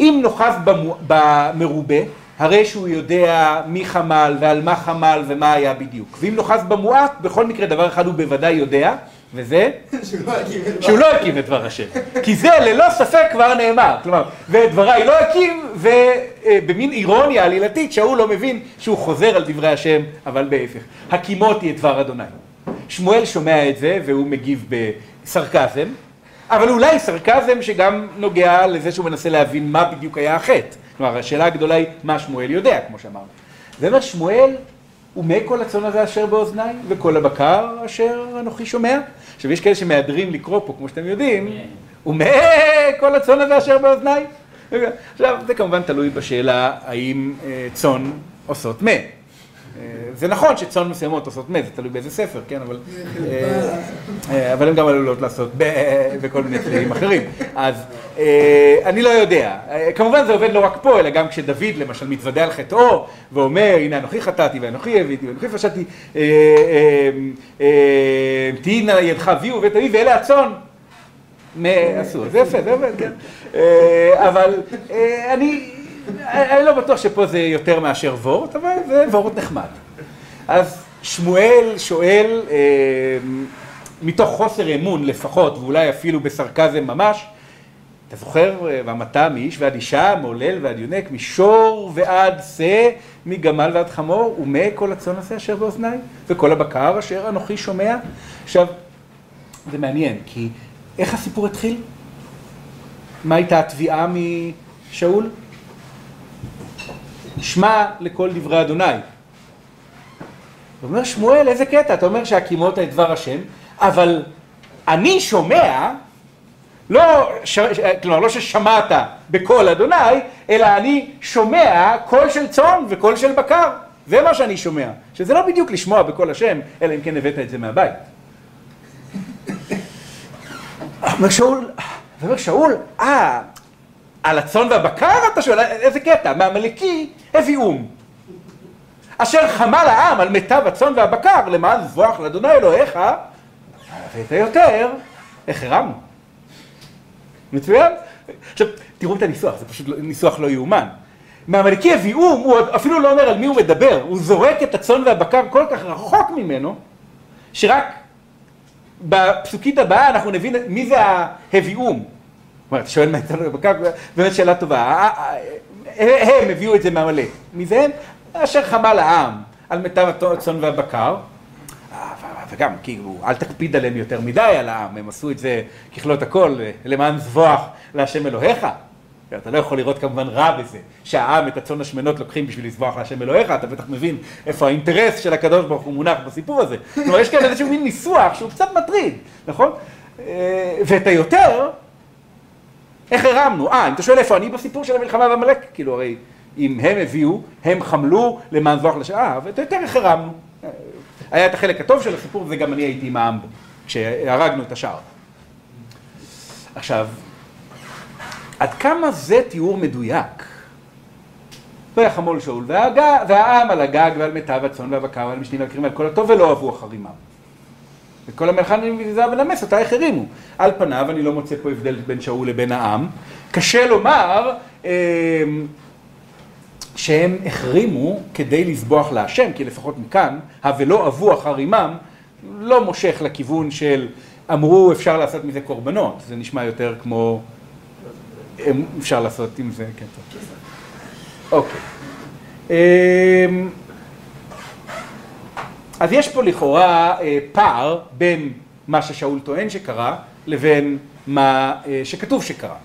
אם נוכח במרובה, הרי שהוא יודע מי חמל ועל מה חמל ומה היה בדיוק. ואם נוכח במועט, בכל מקרה דבר אחד הוא בוודאי יודע, וזה [laughs] שהוא לא לא הקים את דבר השם. כי זה ללא ספק כבר נאמר. כלומר, ודבריי לא הקים, ובמין אירוניה עלילתית, שאול לא מבין שהוא חוזר על דברי השם, אבל בהפך. הקימותי את דבר אדוני. שמואל שומע את זה, והוא מגיב בסרקזם, אבל אולי סרקזם שגם נוגע לזה שהוא מנסה להבין מה בדיוק היה החטא. כלומר, השאלה הגדולה היא מה שמואל יודע, כמו שאמרנו. זה אומר שמואל ומה כל הצאן הזה אשר באוזניי, וכל הבקר אשר אנוכי שומע. עכשיו, יש כאלה שמהדרים לקרוא פה, כמו שאתם יודעים, ומה כל הצאן הזה אשר באוזניי. עכשיו, זה כמובן תלוי בשאלה האם אה, צאן עושות מה. אה, זה נכון שצאן מסוימות עושות מה, זה תלוי באיזה ספר, כן, אבל... אה, אבל הן גם עלולות לעשות ב... וכל מיני צלילים אחרים. אז אני לא יודע. אה, כמובן זה עובד לא רק פה, אלא גם כשדוד למשל מתוודה על חטאו, ואומר, הנה אנוכי חטאתי ואנוכי הביתי ואנוכי פשעתי, אה, אה, אה, תהי נא ידך אביהו ובית אבי ואלה הצאן. עשו, זה יפה, זה עובד, כן. אה, אבל אה, אני, לא בטוח שפה זה יותר מאשר וורט, אבל זה וורט נחמד. אז שמואל שואל, אה, מתוך חוסר אמון לפחות, ואולי אפילו בסרקזם ממש, אתה זוכר, והמתה מאיש ועד אישה, מעולל ועד יונק, משור ועד שא, מגמל ועד חמור, ומה כל הצאן הזה אשר באוזניי, וכל הבקר אשר אנוכי שומע. עכשיו, זה מעניין, כי איך הסיפור התחיל? מה הייתה התביעה משאול? שמע לכל דברי אדוני. אומר שמואל, איזה קטע, אתה אומר שהקימות את דבר השם, אבל אני שומע, לא, ש... כלומר, לא ששמעת בקול אדוני, אלא אני שומע קול של צאן וקול של בקר. זה מה שאני שומע. שזה לא בדיוק לשמוע בקול השם, אלא אם כן הבאת את זה מהבית. אומר שאול, אומר שאול, אה, על הצאן והבקר אתה שואל, איזה קטע, מעמלקי הביאום. אשר חמל העם על מיטב הצאן והבקר, למען זבוח לאדוני אלוהיך, ואת היותר, החרמנו. מצוין? עכשיו, תראו את הניסוח, זה פשוט ניסוח לא יאומן. מהמליקי הביא אום, הוא אפילו לא אומר על מי הוא מדבר, הוא זורק את הצאן והבקר כל כך רחוק ממנו, שרק בפסוקית הבאה אנחנו נבין מי זה ההביאום. אומרת, אתה שואל מה יצא לנו בבקר, באמת שאלה טובה. הם הביאו את זה מהמלא. מי זה הם? אשר חמל העם על מיטב הצאן והבקר. וגם, כאילו, אל תקפיד עליהם יותר מדי על העם, הם עשו את זה ככלות הכל, למען זבוח להשם אלוהיך. אתה לא יכול לראות כמובן רע בזה, שהעם את הצאן השמנות לוקחים בשביל לזבוח להשם אלוהיך, אתה בטח מבין איפה האינטרס של הקדוש ברוך הוא מונח בסיפור הזה. כלומר, יש כאן איזשהו מין ניסוח שהוא קצת מטריד, נכון? ואת היותר, איך הרמנו? אה, אם אתה שואל איפה אני בסיפור של המלחמה בעמלק, כאילו הרי אם הם הביאו, הם חמלו למען זבוח לשם, אה, ואת היותר איך הרמנו? היה את החלק הטוב של הסיפור, וגם אני הייתי עם העם בו, כשהרגנו את השאר. עכשיו, עד כמה זה תיאור מדויק? ויחמול שאול והעם על הגג ועל מיטב הצאן והבקר ועל משנים והקרים ועל כל הטוב ולא אהבו אחרימם. וכל המלאכה נבזה ונמס אותה איך הרימו. על פניו אני לא מוצא פה הבדל בין שאול לבין העם. קשה לומר שהם החרימו כדי לסבוח להשם, כי לפחות מכאן, ה"ולא אהבו אחרימם" לא מושך לכיוון של אמרו אפשר לעשות מזה קורבנות, זה נשמע יותר כמו אפשר לעשות עם זה, כן טוב. אוקיי. אז יש פה לכאורה פער בין מה ששאול טוען שקרה לבין מה שכתוב שקרה.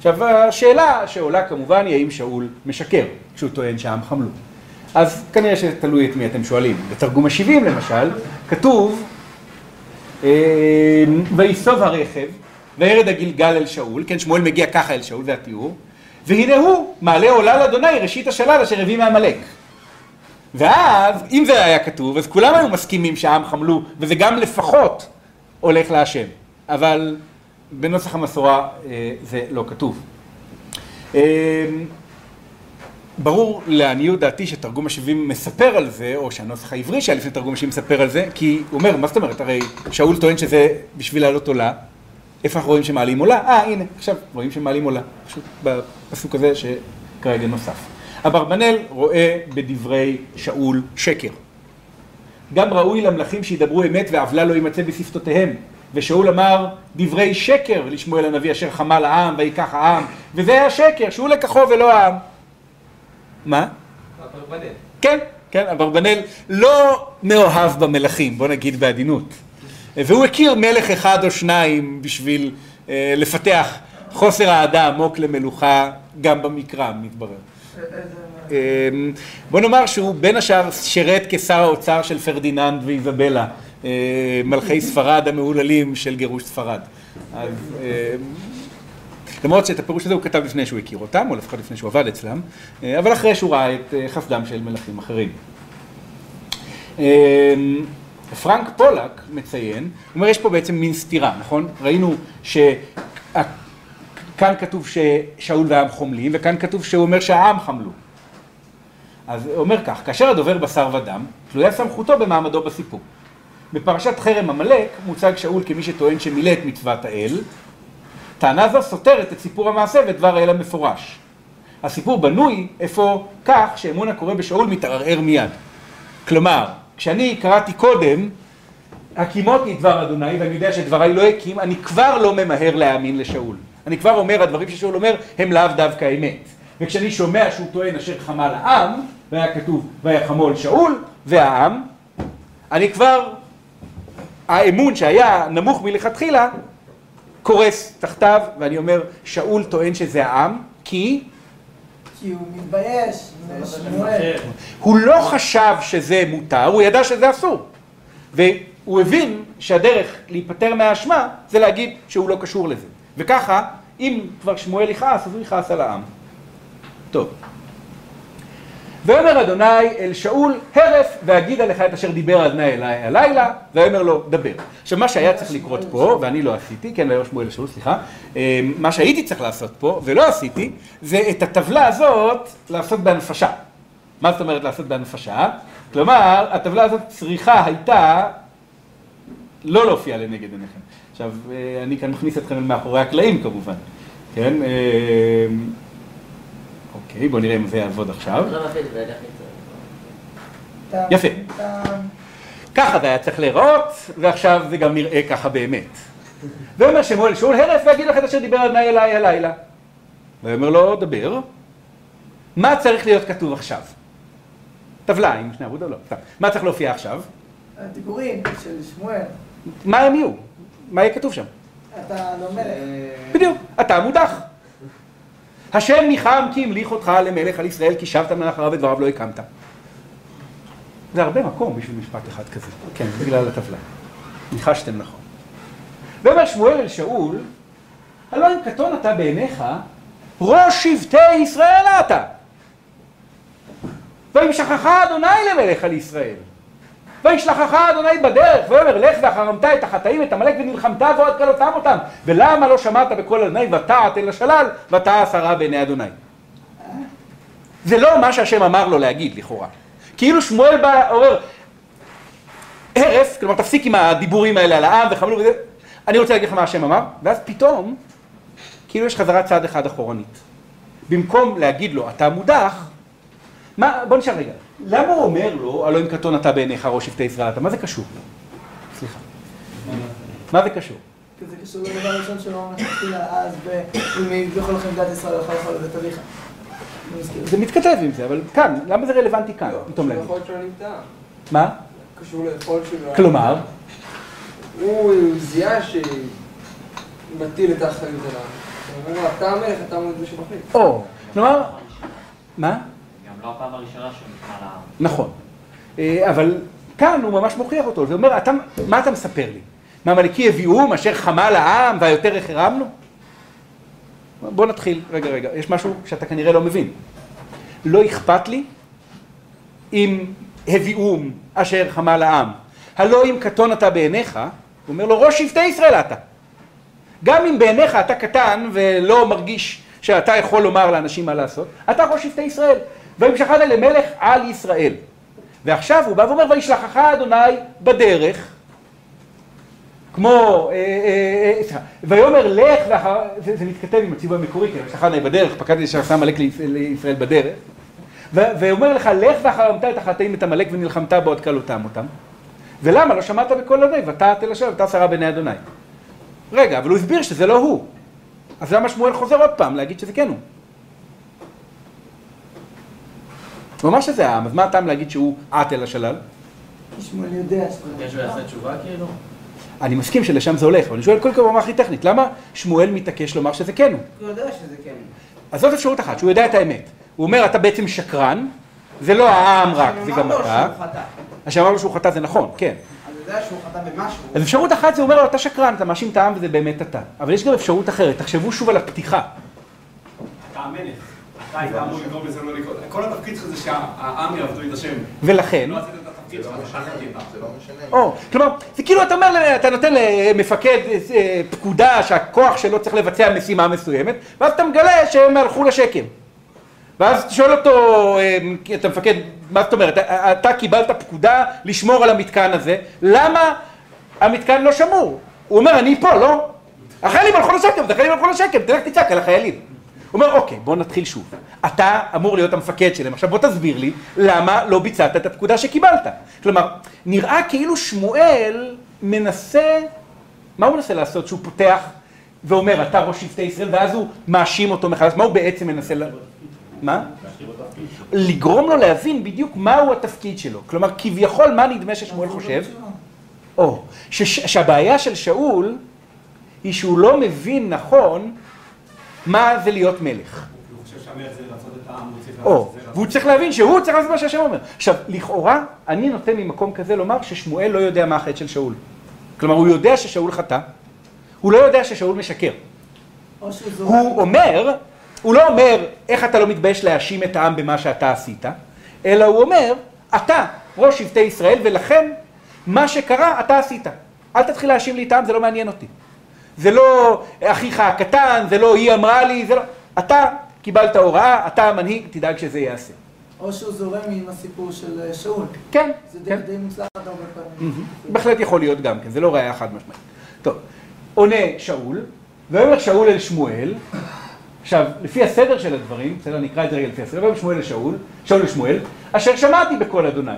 עכשיו השאלה שעולה כמובן היא האם שאול משקר כשהוא טוען שהעם חמלו. אז כנראה שתלוי את מי אתם שואלים. בתרגום ה-70 למשל, כתוב ויסוב הרכב וירד הגלגל אל שאול, כן, שמואל מגיע ככה אל שאול, זה התיאור, והנה הוא מעלה עולה לאדוני ראשית השלל אשר הביא מעמלק. ואז, אם זה היה כתוב, אז כולם היו מסכימים שהעם חמלו, וזה גם לפחות הולך להשם. אבל בנוסח המסורה זה לא כתוב. ברור לעניות דעתי שתרגום השבעים מספר על זה, או שהנוסח העברי שהיה לפני תרגום השבעים מספר על זה, כי הוא אומר, מה זאת אומרת, הרי שאול טוען שזה בשביל לעלות עולה, איפה אנחנו רואים שמעלים עולה? אה, הנה, עכשיו רואים שמעלים עולה, פשוט בפסוק הזה שכרגע נוסף. אברבנאל רואה בדברי שאול שקר. גם ראוי למלכים שידברו אמת ועוולה לא יימצא בשפתותיהם. ושאול אמר דברי שקר לשמואל הנביא אשר חמל העם ויקח העם, וזה היה שקר, שהוא לקחו ולא העם. מה? אברבנאל. כן, כן, אברבנאל לא מאוהב במלכים, בוא נגיד בעדינות. והוא הכיר מלך אחד או שניים בשביל אה, לפתח חוסר האהדה עמוק למלוכה גם במקרא, מתברר. אמ, בוא נאמר שהוא בין השאר שירת כשר האוצר של פרדיננד ואיזבלה, מלכי ספרד המהוללים של גירוש ספרד. אז אמ, למרות שאת הפירוש הזה הוא כתב לפני שהוא הכיר אותם, או לפחות לפני שהוא עבד אצלם, אה, אבל אחרי שהוא ראה את אה, חסדם של מלכים אחרים. פרנק פולק מציין, הוא אומר יש פה בעצם מין סתירה, נכון? ראינו שכאן כתוב ששאול והעם חומלים, וכאן כתוב שהוא אומר שהעם חמלו. אז הוא אומר כך, כאשר הדובר בשר ודם, תלויה סמכותו במעמדו בסיפור. בפרשת חרם עמלק מוצג שאול כמי שטוען שמילא את מצוות האל, טענה זו סותרת את סיפור המעשה ודבר האל המפורש. הסיפור בנוי אפוא כך שאמון הקורא בשאול מתערער מיד. כלומר, כשאני קראתי קודם, הקימותי דבר אדוני, ואני יודע שדבריי לא הקים, אני כבר לא ממהר להאמין לשאול. אני כבר אומר, הדברים ששאול אומר הם לאו דווקא אמת. וכשאני שומע שהוא טוען אשר חמל העם, והיה כתוב ויחמול שאול והעם, אני כבר, האמון שהיה נמוך מלכתחילה, קורס תחתיו, ואני אומר, שאול טוען שזה העם, כי כי הוא מתבייש. הוא לא חשב שזה מותר, הוא ידע שזה אסור. והוא הבין שהדרך להיפטר מהאשמה זה להגיד שהוא לא קשור לזה. וככה, אם כבר שמואל יכעס, אז הוא יכעס על העם. טוב. ויאמר אדוני אל שאול, הרף והגידה לך את אשר דיבר אדוני אליי הלילה, ויאמר לו, דבר. עכשיו מה שהיה צריך לקרות פה, ואני לא עשיתי, כן, ויאמר שמואל לשאול, סליחה, אה, מה שהייתי צריך לעשות פה, ולא עשיתי, זה את הטבלה הזאת לעשות בהנפשה. מה זאת אומרת לעשות בהנפשה? כלומר, הטבלה הזאת צריכה הייתה לא להופיע לנגד עיניכם. עכשיו, אה, אני כאן מכניס אתכם אל מאחורי הקלעים כמובן, כן? אוקיי, בואו נראה אם זה יעבוד עכשיו. אתה- יפה. אתה- ככה זה היה צריך להיראות, ועכשיו זה גם נראה ככה באמת. ואומר שמואל שאול הרף ואגיד לך את אשר דיבר אדוני אליי הלילה. ואומר לו, דבר. מה צריך להיות כתוב עכשיו? טבלה עם שני עמוד או לא? מה צריך להופיע עכשיו? הדיבורים של שמואל, מה הם יהיו? מה יהיה כתוב שם? אתה לא מלך. בדיוק, אתה מודח. השם ניחם כי המליך אותך למלך על ישראל, כי שבת מאחריו ודבריו לא הקמת. זה הרבה מקום בשביל משפט אחד כזה. כן, בגלל הטבלה. ניחשתם נכון. ואומר שמואל אל שאול, הלא אם קטון אתה בעיניך, ראש שבטי ישראל אתה. ואם שכחה אדוני למלך על ישראל. וישלחך אדוני בדרך, ויאמר לך ואחרמת את החטאים, את עמלק ונלחמת ועוד כלותם אותם. ולמה לא שמעת בקול אדוני ותעת אל השלל, ותעה שרה בעיני אדוני. זה לא מה שהשם אמר לו להגיד, לכאורה. כאילו שמואל בא, אומר, הרף, כלומר תפסיק עם הדיבורים האלה על העם וחמלו וזה, אני רוצה להגיד לך מה השם אמר, ואז פתאום, כאילו יש חזרה צעד אחד אחורנית. במקום להגיד לו, אתה מודח, מה, בוא נשאל רגע, למה הוא אומר לו, הלא אם קטון אתה בעיניך ראש שבטי ישראל אתה, מה זה קשור? סליחה. מה זה קשור? כי זה קשור לדבר הראשון שלו מלכתחילה אז, ואם יביכו לכם דת ישראל, יכול לאכול לבית אביך. זה מתכתב עם זה, אבל כאן, למה זה רלוונטי כאן, פתאום להגיד? מה? קשור ליכולת שלו. כלומר, הוא זיהה שמטיל את האחריות עליו. הוא אומר לו, אתה המלך, אתה המלך שמחליט. או, כלומר, מה? לא הפעם הראשונה שהוא נקרא לעם. נכון. אה, אבל כאן הוא ממש מוכיח אותו, זה אומר, אתה, מה אתה מספר לי? מהמלכי הביאום אשר חמל העם והיותר החרמנו? בוא נתחיל, רגע רגע, יש משהו שאתה כנראה לא מבין. לא אכפת לי אם הביאום אשר חמל העם. הלא אם קטון אתה בעיניך, הוא אומר לו ראש שבטי ישראל אתה. גם אם בעיניך אתה קטן ולא מרגיש שאתה יכול לומר לאנשים מה לעשות, אתה ראש שבטי ישראל. וימשכת למלך על ישראל. ועכשיו הוא בא ואומר, וישלחך אדוני בדרך, כמו, אה, אה, אה, ויאמר לך זה, מתכתב עם הציווי המקורי, כי וישלחך אדוני בדרך, פקדתי שעשה עמלק לישראל- בדרך, ואומר לך, לך ואחרמת את החטאים את עמלק ונלחמת בעוד כלותם אותם. ולמה לא שמעת בקול אדוני, ותעת אל השם, ותע שרה בעיני אדוני. רגע, אבל הוא הסביר שזה לא הוא. אז למה שמואל חוזר עוד פעם להגיד שזה כן הוא? הוא אמר שזה העם, אז מה הטעם להגיד שהוא עט אל השלל? שמואל יודע. שהוא יעשה תשובה כאילו? אני מסכים שלשם זה הולך, אבל אני שואל קודם כל ברמה הכי טכנית, למה שמואל מתעקש לומר שזה כן הוא? הוא יודע שזה כן. אז זאת אפשרות אחת, שהוא יודע את האמת. הוא אומר אתה בעצם שקרן, זה לא העם רק, זה גם אתה. שאמר לו שהוא חטא זה נכון, כן. אז הוא יודע שהוא חטא במשהו. אז אפשרות אחת זה אומר לו אתה שקרן, אתה מאשים את העם וזה באמת אתה. אבל יש גם אפשרות אחרת, תחשבו שוב על הפתיחה. אתה המלך. כל התפקיד שלך זה שהעם יעבדו את השם. ולכן, לא לא. או, כלומר, זה כאילו אתה אומר, אתה נותן למפקד אה, פקודה שהכוח שלו צריך לבצע משימה מסוימת, ואז אתה מגלה שהם הלכו לשקם. ואז אתה שואל אותו, אה, אתה מפקד, מה זאת אומרת, אתה- קיבלת פקודה לשמור על המתקן הזה, למה המתקן לא שמור? הוא אומר, אני פה, לא? החיילים הלכו לשקם, החיילים הלכו לשקם, תלך תצעק על החיילים. הוא אומר, אוקיי, בוא נתחיל שוב. אתה אמור להיות המפקד שלהם, עכשיו בוא תסביר לי למה לא ביצעת את הפקודה שקיבלת. כלומר, נראה כאילו שמואל מנסה, מה הוא מנסה לעשות? שהוא פותח ואומר, אתה ראש שבטי ישראל, ואז הוא מאשים אותו מחדש, מה הוא בעצם מנסה ל... מה? לגרום לו להבין בדיוק מהו התפקיד שלו. כלומר, כביכול, מה נדמה ששמואל חושב? או, שהבעיה של שאול היא שהוא לא מבין נכון מה זה להיות מלך. הוא חושב שהמלך זה לרצות את העם, הוא צריך או. והוא צריך להבין שהוא צריך לעשות מה שהשם אומר. עכשיו, לכאורה, אני נותן ממקום כזה לומר ששמואל לא יודע מה החטא של שאול. כלומר, הוא יודע ששאול חטא, הוא לא יודע ששאול משקר. הוא אומר, הוא לא אומר, איך אתה לא מתבייש להאשים את העם במה שאתה עשית, אלא הוא אומר, אתה ראש שבטי ישראל, ולכן מה שקרה, אתה עשית. אל תתחיל להאשים לי את העם, זה לא מעניין אותי. זה לא אחיך הקטן, זה לא היא אמרה לי, זה לא... אתה קיבלת הוראה, אתה המנהיג, תדאג שזה ייעשה. או שהוא זורם עם הסיפור של אה, שאול. כן, זה כן. די מוצלחת הרבה פעמים. בהחלט יכול להיות גם כן, זה לא ראייה חד משמעית. טוב, עונה שאול, ויאמר שאול אל שמואל, עכשיו, לפי הסדר של הדברים, בסדר, נקרא את זה רגע לפי הסדר, ויאמר שמואל לשאול, שאול לשמואל, אשר שמעתי בקול אדוני,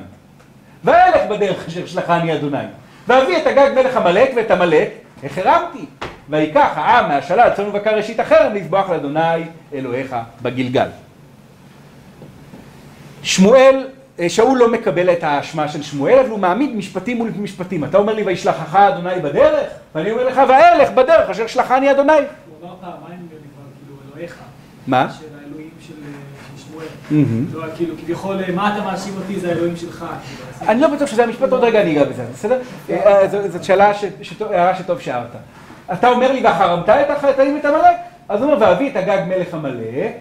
ואלך בדרך אשר שלחני אדוני, ואביא את הגג מלך עמלק ואת עמלק, החרמתי, ויקח העם מהשלל צאן ובקר ראשית החרם לזבוח לאדוני אלוהיך בגלגל. שמואל, אה, שאול לא מקבל את האשמה של שמואל, אבל הוא מעמיד משפטים מול משפטים. אתה אומר לי, וישלחך אדוני בדרך? ואני אומר לך, ואלך בדרך אשר שלחני אדוני. הוא אמר פעמיים כאילו, אלוהיך, מה? של האלוהים של. מהמם. לא, כאילו, כביכול, מה אתה מאשים אותי, זה האלוהים שלך. כאילו, אני לא בטוח שזה המשפט, עוד רגע אני אגע בזה, בסדר? אה, זו- זאת שאלה, הערה שטוב שהערת. אתה אומר לי, והחרמת את החטאים את עמלק? אז הוא אומר, ואביא את הגג מלך עמלק,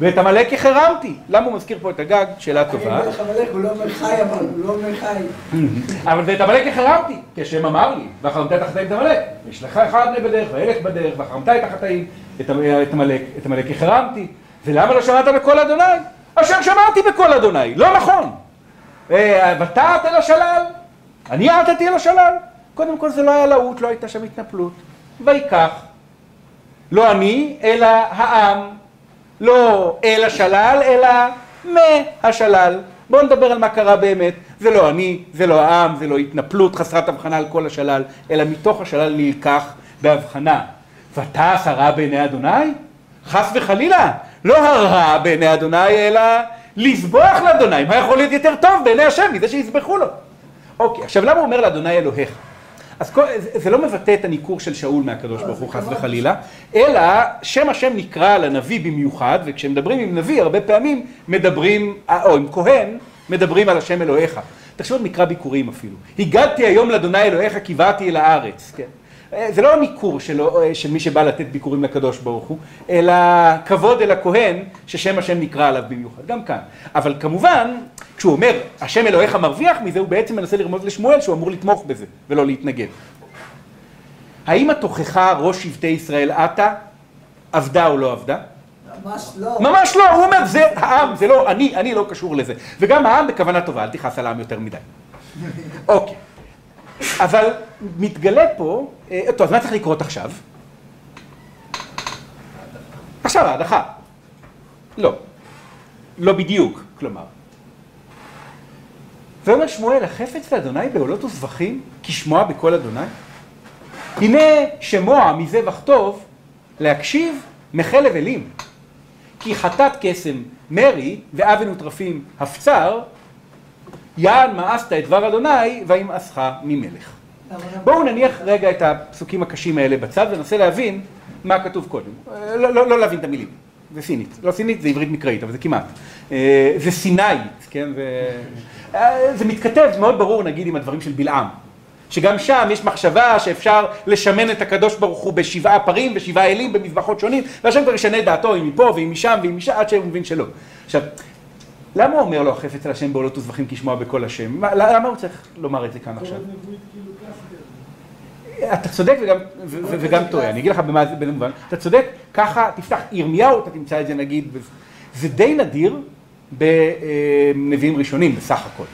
ואת עמלק החרמתי. למה הוא מזכיר פה את הגג? שאלה טובה. מלך המלך, הוא לא אומר חי אבל, הוא לא אומר חי. [laughs] אבל ואת עמלק החרמתי, כי השם אמר לי, ואחרמת את החטאים את עמלק. וישלח אחד בני בדרך, וילך בדרך, ואחרמת את החטאים, את עמ- את עמלק, את עמלק החרמתי. ולמה לא שמעת בקול אדוני? אשר שמעתי בקול אדוני, לא נכון. אה, ותעת אל השלל? אני עטתי אל השלל? קודם כל זה לא היה להוט, לא הייתה שם התנפלות. ויקח. לא אני, אלא העם. לא אל השלל, אלא מהשלל. בואו נדבר על מה קרה באמת. זה לא אני, זה לא העם, זה לא התנפלות חסרת הבחנה על כל השלל, אלא מתוך השלל נלקח בהבחנה. ותעש הרע בעיני אדוני? חס וחלילה, לא הרע בעיני אדוני, אלא לסבוח לאדוני. מה יכול להיות יותר טוב בעיני השם מזה שיסבחו לו? אוקיי, עכשיו למה הוא אומר לאדוני אלוהיך? אז כל, זה, זה לא מבטא את הניכור של שאול מהקדוש ברוך הוא חס וחלילה, אלא שם השם נקרא לנביא במיוחד, וכשמדברים עם נביא הרבה פעמים מדברים, או עם כהן, מדברים על השם אלוהיך. תחשבו על מקרא ביקורים אפילו. הגדתי היום לאדוני אלוהיך כי באתי אל הארץ. כן. אה, זה לא ניכור שלו, אה, של מי שבא לתת ביקורים לקדוש ברוך הוא, אלא כבוד אל הכהן ששם השם נקרא עליו במיוחד, גם כאן. אבל כמובן, כשהוא אומר, השם אלוהיך מרוויח מזה, הוא בעצם מנסה לרמוז לשמואל שהוא אמור לתמוך בזה, ולא להתנגד. האם התוכחה ראש שבטי ישראל עתה, עבדה או לא עבדה? ממש לא. ממש לא, הוא אומר, זה העם, זה לא, אני, אני לא קשור לזה. וגם העם בכוונה טובה, אל תכעס על העם יותר מדי. [laughs] אוקיי. אבל מתגלה פה, אה, טוב, אז מה צריך לקרות עכשיו? עכשיו ההדחה. לא. לא בדיוק, כלומר. ואומר שמואל, החפץ לאדוני בעולות וזבחים, כשמוע בקול אדוני? הנה שמוע מזבח טוב, להקשיב מחלב אלים. כי חטאת קסם מרי, ואבן וטרפים הפצר, יען מאסת את דבר אדוני, וימאסך ממלך. בואו נניח רגע את הפסוקים הקשים האלה בצד וננסה להבין מה כתוב קודם. לא, לא, לא להבין את המילים. זה סינית. לא סינית, זה עברית מקראית, אבל זה כמעט. אה, זה סינאית, כן? זה, אה, זה מתכתב מאוד ברור, נגיד, עם הדברים של בלעם. שגם שם יש מחשבה שאפשר לשמן את הקדוש ברוך הוא בשבעה פרים ושבעה אלים במזבחות שונים, והשם כבר ישנה את דעתו אם מפה ואם משם ואם משם, עד שהוא מבין שלא. עכשיו, למה אומר לו החפץ על השם בעולות וזבחים כשמוע בקול השם? מה- למה הוא צריך לומר את זה כאן עכשיו? אתה צודק וגם, טועה, אני אגיד לך במה זה בין מובן, אתה צודק, ככה תפתח ירמיהו, אתה תמצא את זה נגיד, זה די נדיר בנביאים ראשונים בסך הכל.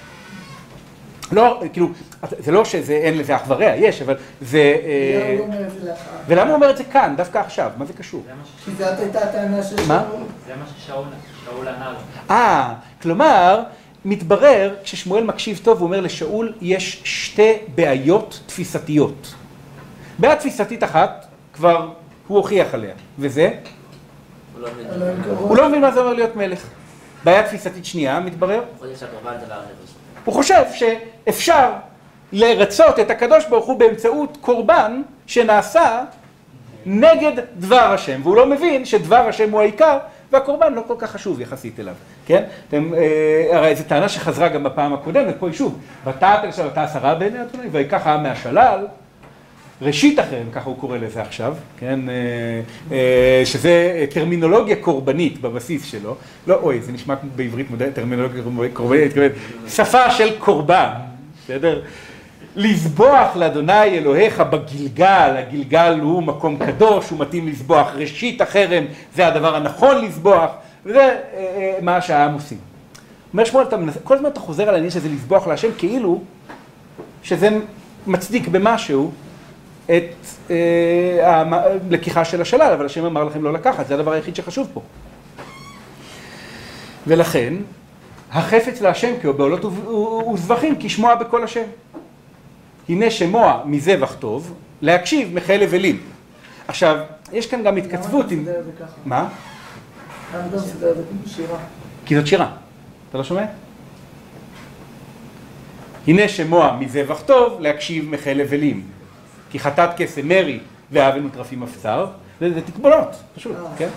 לא, כאילו, זה לא שזה אין לזה אח ורע, יש, אבל זה... אה, לא אומר את זה לאחר. ולמה הוא אומר את זה כאן, דווקא עכשיו? מה זה קשור? מה כי זאת הייתה הטענה של מה? שאול. זה מה ששאול שאול ענה לו. אה, כלומר, מתברר, כששמואל מקשיב טוב, הוא אומר לשאול, יש שתי בעיות תפיסתיות. בעיה תפיסתית אחת, כבר הוא הוכיח עליה, וזה, הוא לא מבין. לא מבין מה זה אומר להיות מלך. בעיה תפיסתית שנייה, מתברר. הוא חושב שאפשר לרצות את הקדוש ברוך הוא באמצעות קורבן שנעשה נגד דבר השם, והוא לא מבין שדבר השם הוא העיקר, והקורבן לא כל כך חשוב יחסית אליו, כן? אתם, אה, הרי זו טענה שחזרה גם בפעם הקודמת, פה היא שוב, ותעת אל אתה עשרה בעיני אדוני, ויקח העם מהשלל, ראשית החרם, ככה הוא קורא לזה עכשיו, כן, אה, אה, שזה טרמינולוגיה קורבנית בבסיס שלו, לא, אוי, זה נשמע בעברית מודרנית, טרמינולוגיה קורבנית, שפה של קורבן, בסדר? לזבוח לאדוני אלוהיך בגלגל, הגלגל הוא מקום קדוש, הוא מתאים לזבוח, ראשית החרם זה הדבר הנכון לזבוח, וזה אה, אה, מה שהעם עושים. אומר שמואל, כל הזמן אתה חוזר על העניין שזה לזבוח להשם כאילו שזה מצדיק במשהו את אה, הלקיחה של השלל, אבל השם אמר לכם לא לקחת, זה הדבר היחיד שחשוב פה. ולכן, החפץ להשם הוא בעולות וזבחים, כי שמוע בקול השם. הנה שמוע מזבח טוב, להקשיב מחלב אלים. עכשיו, יש כאן גם התכתבות עם... מה? כי זאת שירה. אתה לא שומע? הנה שמוע מזבח טוב, להקשיב מחלב אלים. כי חטאת קסם מרי ואבן וטרפים אפצר, זה, זה תקבולות, פשוט, אה. כן?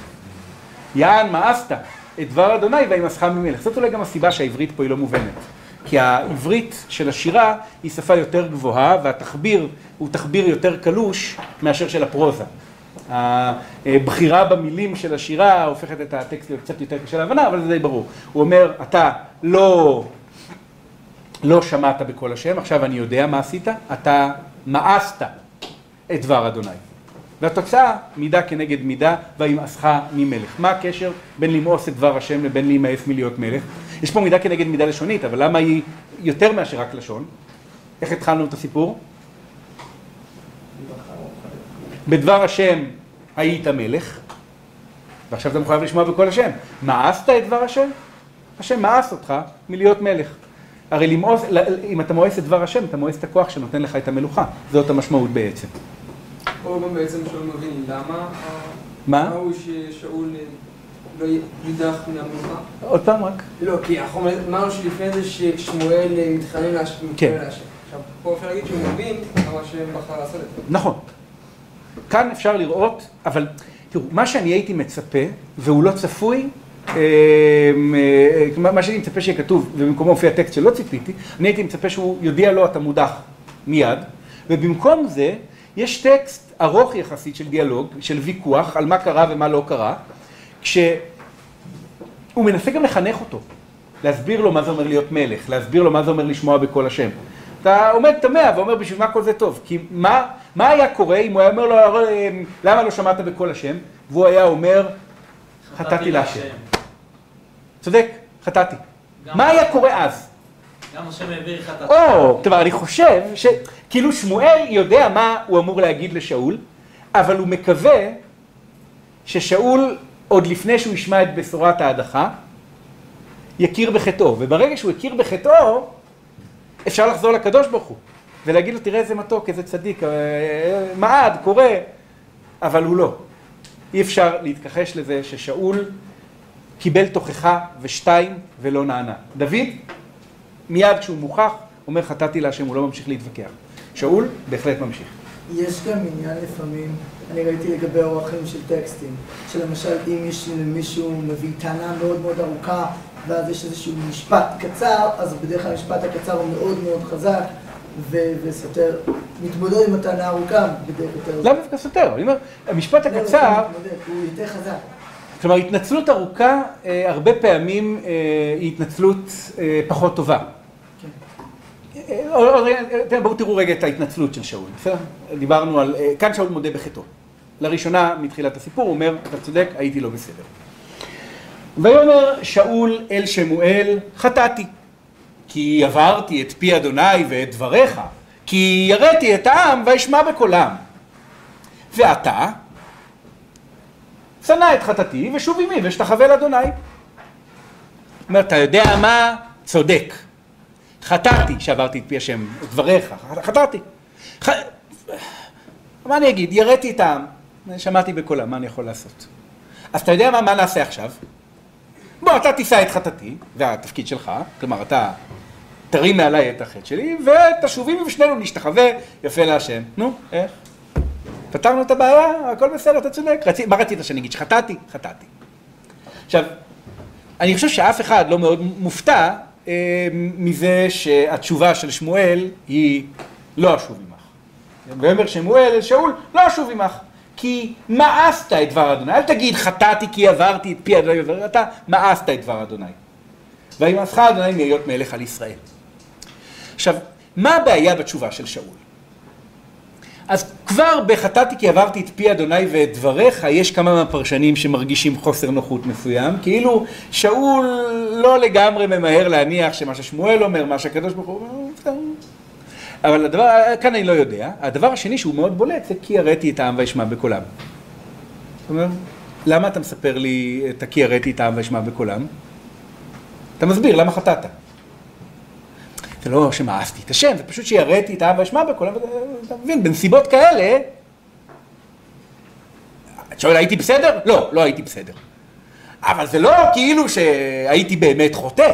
יען מאסת את דבר אדוני וימסך ממלך. זאת אולי גם הסיבה שהעברית פה היא לא מובנת. כי העברית של השירה היא שפה יותר גבוהה והתחביר הוא תחביר יותר קלוש מאשר של הפרוזה. הבחירה במילים של השירה הופכת את הטקסט להיות קצת יותר קשה להבנה, אבל זה די ברור. הוא אומר, אתה לא, לא שמעת בקול השם, עכשיו אני יודע מה עשית, אתה מאסת את דבר אדוני. והתוצאה, מידה כנגד מידה, וימאסך ממלך. מה הקשר בין למאוס את דבר השם לבין להימאס מלהיות מלך? יש פה מידה כנגד מידה לשונית, אבל למה היא יותר מאשר רק לשון? איך התחלנו את הסיפור? בדבר השם היית מלך, ועכשיו אתה מחויב לשמוע בקול השם. מאסת את דבר השם? השם מאס אותך מלהיות מלך. הרי למאוס, אם אתה מואס את דבר השם, אתה מואס את הכוח שנותן לך את המלוכה. זאת המשמעות בעצם. פה גם בעצם שאול מבין למה מה? ראוי ששאול לא יידח מן המלוכה? עוד פעם רק. לא, כי אמרנו שלפני זה ששמואל מתחנן להשם. כן. עכשיו, פה אפשר להגיד שהוא מבין למה השם בחר לעשות את זה. נכון. כאן אפשר לראות, אבל תראו, מה שאני הייתי מצפה, והוא לא צפוי, אה, אה, מה שהייתי מצפה שיהיה כתוב, ובמקומו מופיע טקסט שלא ציפיתי, אני הייתי מצפה שהוא יודיע לו אתה מודח מיד, ובמקום זה יש טקסט ארוך יחסית של דיאלוג, של ויכוח על מה קרה ומה לא קרה, כשהוא מנסה גם לחנך אותו, להסביר לו מה זה אומר להיות מלך, להסביר לו מה זה אומר לשמוע בקול השם. אתה עומד תמה ואומר בשביל מה כל זה טוב, כי מה, מה היה קורה אם הוא היה אומר לו "הרי, למה לא שמעת בקול השם, והוא היה אומר חטאתי להשם. צודק, חטאתי. מה היה קורה אז? גם השם העביר את או, כלומר, אני חושב שכאילו שמואל יודע מה הוא אמור להגיד לשאול, אבל הוא מקווה ששאול, עוד לפני שהוא ישמע את בשורת ההדחה, יכיר בחטאו. וברגע שהוא יכיר בחטאו, אפשר לחזור לקדוש ברוך הוא, ולהגיד לו, תראה איזה מתוק, איזה צדיק, אה, מעד, קורא, אבל הוא לא. אי אפשר להתכחש לזה ששאול קיבל תוכחה ושתיים ולא נענה. דוד, מיד כשהוא מוכח, אומר חטאתי להשם, הוא לא ממשיך להתווכח. שאול בהחלט ממשיך. יש גם עניין לפעמים, אני ראיתי לגבי אורחים של טקסטים, שלמשל אם יש למישהו מביא טענה מאוד מאוד ארוכה ואז יש איזשהו משפט קצר, אז בדרך כלל המשפט הקצר הוא מאוד מאוד חזק וסותר, מתמודד עם הטענה הארוכה בדרך יותר... למה דווקא סותר? אני אומר, המשפט הקצר, הוא יותר חזק. כלומר התנצלות ארוכה אה, הרבה פעמים אה, היא התנצלות אה, פחות טובה. תראה, בואו תראו רגע את ההתנצלות של שאול, בסדר? דיברנו על, כאן שאול מודה בחטאו. לראשונה מתחילת הסיפור הוא אומר, אתה צודק, הייתי לא בסדר. ויאמר שאול אל שמואל, חטאתי, כי עברתי את פי אדוני ואת דבריך, כי יראתי את העם ואשמע בקולם. ועתה, שנא את חטאתי ושוב עמי ואשתחווה לאדוני. אומר, אתה יודע מה? צודק. חטאתי שעברתי את פי השם, את דבריך, חטאתי. ח... מה אני אגיד? יראתי את העם, שמעתי בקולם, מה אני יכול לעשות? אז אתה יודע מה, מה נעשה עכשיו? בוא, אתה תישא את חטאתי, זה התפקיד שלך, כלומר, אתה תרים מעליי את החטא שלי, ותשובי ושנינו נשתחווה יפה להשם. נו, איך? פתרנו את הבעיה, הכל בסדר, אתה צודק. רצי, מה רצית שאני אגיד? שחטאתי? חטאתי. עכשיו, אני חושב שאף אחד לא מאוד מופתע אה, מזה שהתשובה של שמואל היא לא אשוב עמך. ויאמר שמואל אל שאול, לא אשוב עמך. כי מאסת את דבר אדוני. אל תגיד חטאתי כי עברתי את פי אדוני, אתה מאסת את דבר אדוני. וימאסך אדוני מהיות מלך על ישראל. עכשיו, מה הבעיה בתשובה של שאול? אז כבר בחטאתי כי עברתי את פי אדוני ואת דבריך, יש כמה מהפרשנים שמרגישים חוסר נוחות מסוים, כאילו שאול לא לגמרי ממהר להניח שמה ששמואל אומר, מה שהקדוש ברוך הוא אומר, אבל הדבר, כאן אני לא יודע. הדבר השני שהוא מאוד בולט זה כי הראתי את העם ואשמע בקולם. זאת אומרת, למה אתה מספר לי את הכי הראתי את העם ואשמע בקולם? אתה מסביר למה חטאת. זה לא שמאסתי את השם, זה פשוט שיראתי את העם ואשמע בקולם, אתה מבין, בנסיבות כאלה, את שואל הייתי בסדר? לא, לא הייתי בסדר. אבל זה לא כאילו שהייתי באמת חוטא.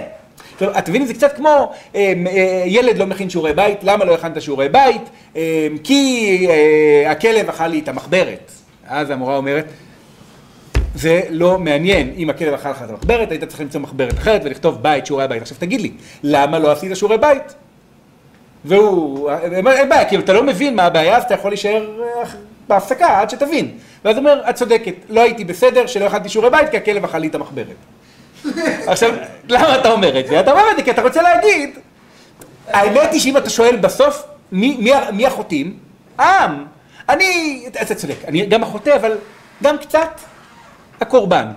עכשיו, את מבינים, זה קצת כמו אה, אה, ילד לא מכין שיעורי בית, למה לא הכנת שיעורי בית? אה, כי אה, הכלב אכל לי את המחברת. אז המורה אומרת, זה לא מעניין, אם הכלב אכל לך את המחברת, היית צריך למצוא מחברת אחרת ולכתוב בית, שיעורי בית. עכשיו תגיד לי, למה לא עשית שיעורי בית? והוא, אין בעיה, אם אתה לא מבין מה הבעיה, אז אתה יכול להישאר אה, בהפסקה עד שתבין. ואז הוא אומר, את צודקת, לא הייתי בסדר שלא הכנתי שיעורי בית, כי הכלב אכל לי את המחברת. עכשיו, למה אתה אומר את זה? אתה אומר את זה כי אתה רוצה להגיד, האמת היא שאם אתה שואל בסוף, מי, מי, מי החוטאים? העם. אני, אתה צודק, אני גם החוטא, אבל גם קצת הקורבן.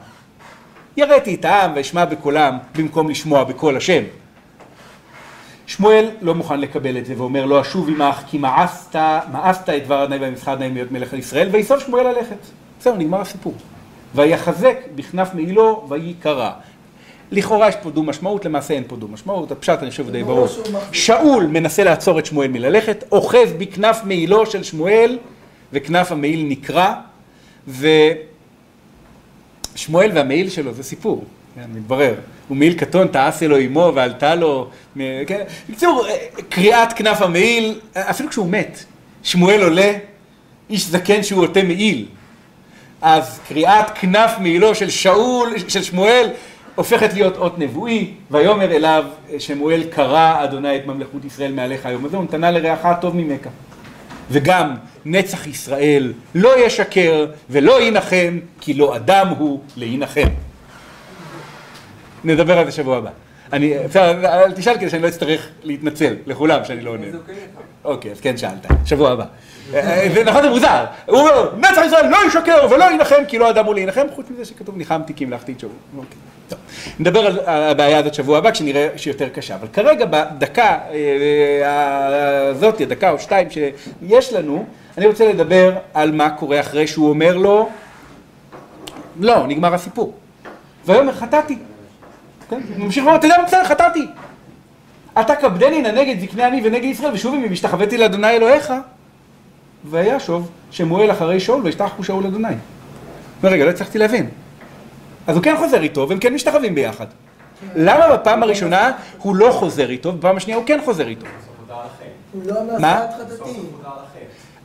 יראתי את העם ואשמע בקולם במקום לשמוע בקול השם. שמואל לא מוכן לקבל את זה ואומר לא אשוב עמך כי מאסת, מאסת את דבר אדוני והמסחר אדוני להיות מלך על ישראל ויסוף שמואל ללכת. זהו, נגמר הסיפור. ויחזק בכנף מעילו ויקרא. לכאורה יש פה דו משמעות, למעשה אין פה דו משמעות, הפשט אני חושב די ברור. שאול מנסה לעצור את שמואל מללכת, אוחז בכנף מעילו של שמואל, וכנף המעיל נקרע, ושמואל והמעיל שלו זה סיפור, כן, מתברר. הוא מעיל קטון, תעש אלו עמו ועלתה לו, כן, בקיצור, קריעת כנף המעיל, אפילו כשהוא מת, שמואל עולה, איש זקן שהוא עוטה מעיל. אז קריאת כנף מעילו של שאול, של שמואל, הופכת להיות אות נבואי, ויאמר אליו שמואל קרא אדוני את ממלכות ישראל מעליך היום הזה, ונתנה לרעך טוב ממך. וגם נצח ישראל לא ישקר ולא ינחם, כי לא אדם הוא להנחם. נדבר על זה שבוע הבא. אני, בסדר, אל תשאל כדי שאני לא אצטרך להתנצל לכולם שאני לא עונה. אוקיי, אז כן שאלת, שבוע הבא. זה נכון, זה מוזר. הוא אומר, נצח ישראל לא ישקר ולא ינחם, כי לא אדם הוא להנחם, חוץ מזה שכתוב ניחמתי כי המלכתי את שאול. טוב. נדבר על הבעיה הזאת שבוע הבא, כשנראה שיותר קשה. אבל כרגע, בדקה הזאת, דקה או שתיים שיש לנו, אני רוצה לדבר על מה קורה אחרי שהוא אומר לו, לא, נגמר הסיפור. ויאמר חטאתי. כן? ממשיך ואומר, אתה יודע מה בסדר, חטאתי. אתה כבדני נגד זקני עמי ונגד ישראל, ושוב אם השתחוויתי לאדוני אלוהיך, וישוב שמואל אחרי שאול וישתחו שאול אדוני. ורגע, לא הצלחתי להבין. אז הוא כן חוזר איתו, והם כן משתחווים ביחד. למה בפעם הראשונה הוא לא חוזר איתו, ובפעם השנייה הוא כן חוזר איתו? הוא לא מה? מעשה את חטאתי.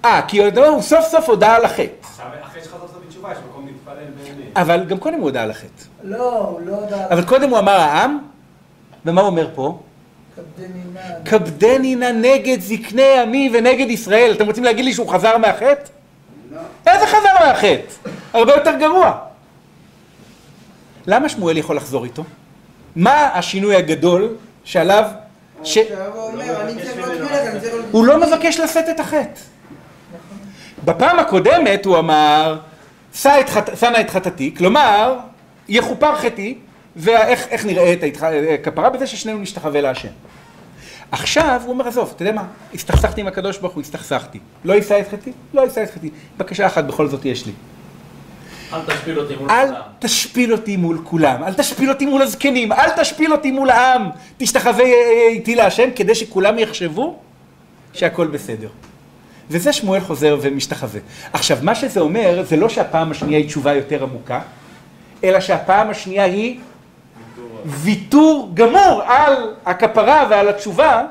אה, כי הוא הוא סוף סוף הודה על החטא. עכשיו, אחרי שחזרת בתשובה, יש מקום להתפלל באמת. אבל גם קודם הוא הודה על החטא. לא, הוא לא יודע... אבל קודם הוא אמר העם, ומה הוא אומר פה? כבדני נא. כבדני נא נגד זקני עמי ונגד ישראל. אתם רוצים להגיד לי שהוא חזר מהחטא? לא. איזה חזר מהחטא? הרבה יותר גרוע. למה שמואל יכול לחזור איתו? מה השינוי הגדול שעליו... ש... הוא לא מבקש לשאת את החטא. בפעם הקודמת הוא אמר, "שא את חטאתי, כלומר, יכופר חטאי, ואיך ההתח- הכפרה בזה ששנינו נשתחווה להשם. עכשיו הוא אומר, עזוב, אתה יודע מה, הסתכסכתי עם הקדוש ברוך הוא, הסתכסכתי. לא יישא את חטאי? לא יישא את חטאי. בקשה אחת בכל זאת יש לי. אל תשפיל אותי מול אל כולם. תשפיל אותי מול כולם, אל תשפיל אותי מול הזקנים, אל תשפיל אותי מול העם, תשתחווה אה, איתי להשם כדי שכולם יחשבו שהכל בסדר. וזה שמואל חוזר ומשתחווה. עכשיו, מה שזה אומר, זה לא שהפעם השנייה היא תשובה יותר עמוקה, אלא שהפעם השנייה היא ויתור גמור על הכפרה ועל התשובה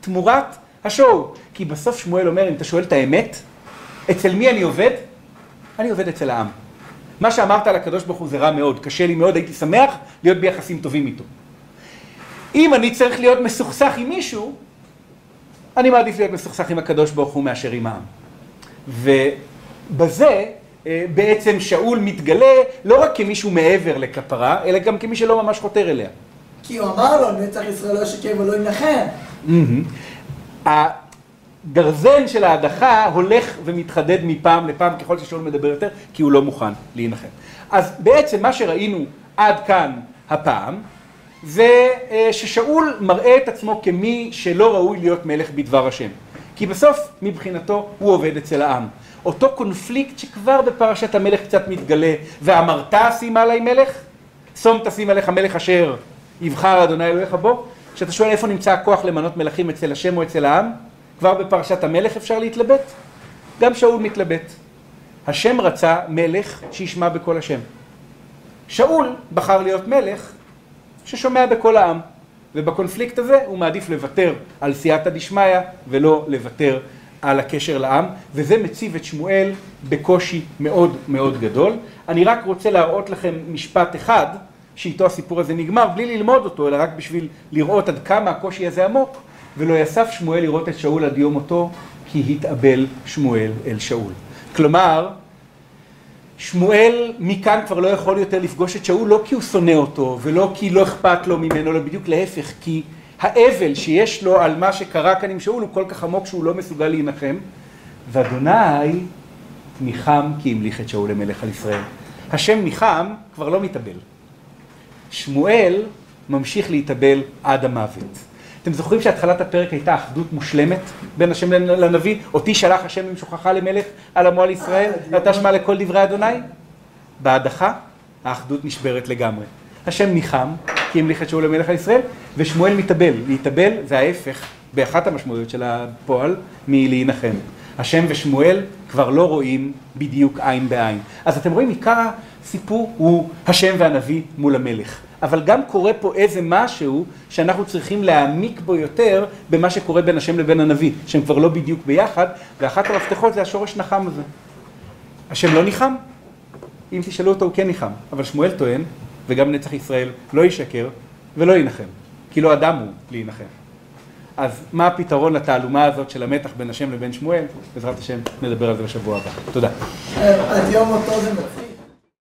תמורת השואו. כי בסוף שמואל אומר, אם אתה שואל את האמת, אצל מי אני עובד? אני עובד אצל העם. מה שאמרת על הקדוש ברוך הוא זה רע מאוד, קשה לי מאוד, הייתי שמח להיות ביחסים טובים איתו. אם אני צריך להיות מסוכסך עם מישהו, אני מעדיף להיות מסוכסך עם הקדוש ברוך הוא מאשר עם העם. ובזה אה, בעצם שאול מתגלה לא רק כמישהו מעבר לכפרה, אלא גם כמי שלא ממש חותר אליה. כי הוא אמר לו, נצח ישראל לא ישקר ולא ינחם. הגרזן של ההדחה הולך ומתחדד מפעם לפעם ככל ששאול מדבר יותר, כי הוא לא מוכן להינחם. אז בעצם מה שראינו עד כאן הפעם, זה אה, ששאול מראה את עצמו כמי שלא ראוי להיות מלך בדבר השם. כי בסוף, מבחינתו, הוא עובד אצל העם. אותו קונפליקט שכבר בפרשת המלך קצת מתגלה, ואמרת שים עלי מלך, שום תשים עליך מלך אשר יבחר אדוני אלוהיך בו, כשאתה שואל איפה נמצא הכוח למנות מלכים אצל השם או אצל העם, כבר בפרשת המלך אפשר להתלבט? גם שאול מתלבט. השם רצה מלך שישמע בקול השם. שאול בחר להיות מלך ששומע בקול העם, ובקונפליקט הזה הוא מעדיף לוותר על סייעתא דשמיא ולא לוותר על הקשר לעם, וזה מציב את שמואל בקושי מאוד מאוד גדול. אני רק רוצה להראות לכם משפט אחד, שאיתו הסיפור הזה נגמר, בלי ללמוד אותו, אלא רק בשביל לראות עד כמה הקושי הזה עמוק, ולא יסף שמואל לראות את שאול עד יום מותו, כי התאבל שמואל אל שאול. כלומר, שמואל מכאן כבר לא יכול יותר לפגוש את שאול, לא כי הוא שונא אותו, ולא כי לא אכפת לו ממנו, אלא בדיוק להפך, כי האבל שיש לו על מה שקרה כאן עם שאול הוא כל כך עמוק שהוא לא מסוגל להינחם, ואדוני ניחם כי המליך את שאול למלך על ישראל. השם ניחם כבר לא מתאבל. שמואל ממשיך להתאבל עד המוות. אתם זוכרים שהתחלת הפרק הייתה אחדות מושלמת בין השם לנביא? אותי שלח השם עם שוכחה למלך על עמו על ישראל, ואתה שמע לכל דברי אדוני? בהדחה האחדות נשברת לגמרי. השם ניחם, כי המליך את שאול למלך על ישראל, ושמואל מתאבל. להתאבל זה ההפך, באחת המשמעויות של הפועל, מלהינחם. השם ושמואל כבר לא רואים בדיוק עין בעין. אז אתם רואים, עיקר הסיפור הוא השם והנביא מול המלך. אבל גם קורה פה איזה משהו שאנחנו צריכים להעמיק בו יותר במה שקורה בין השם לבין הנביא, שהם כבר לא בדיוק ביחד, ואחת המפתחות זה השורש נחם הזה. השם לא ניחם? אם תשאלו אותו הוא כן ניחם, אבל שמואל טוען, וגם נצח ישראל לא ישקר ולא ינחם, כי לא אדם הוא להינחם. אז מה הפתרון לתעלומה הזאת של המתח בין השם לבין שמואל? בעזרת השם נדבר על זה בשבוע הבא. תודה. עד יום מותו זה.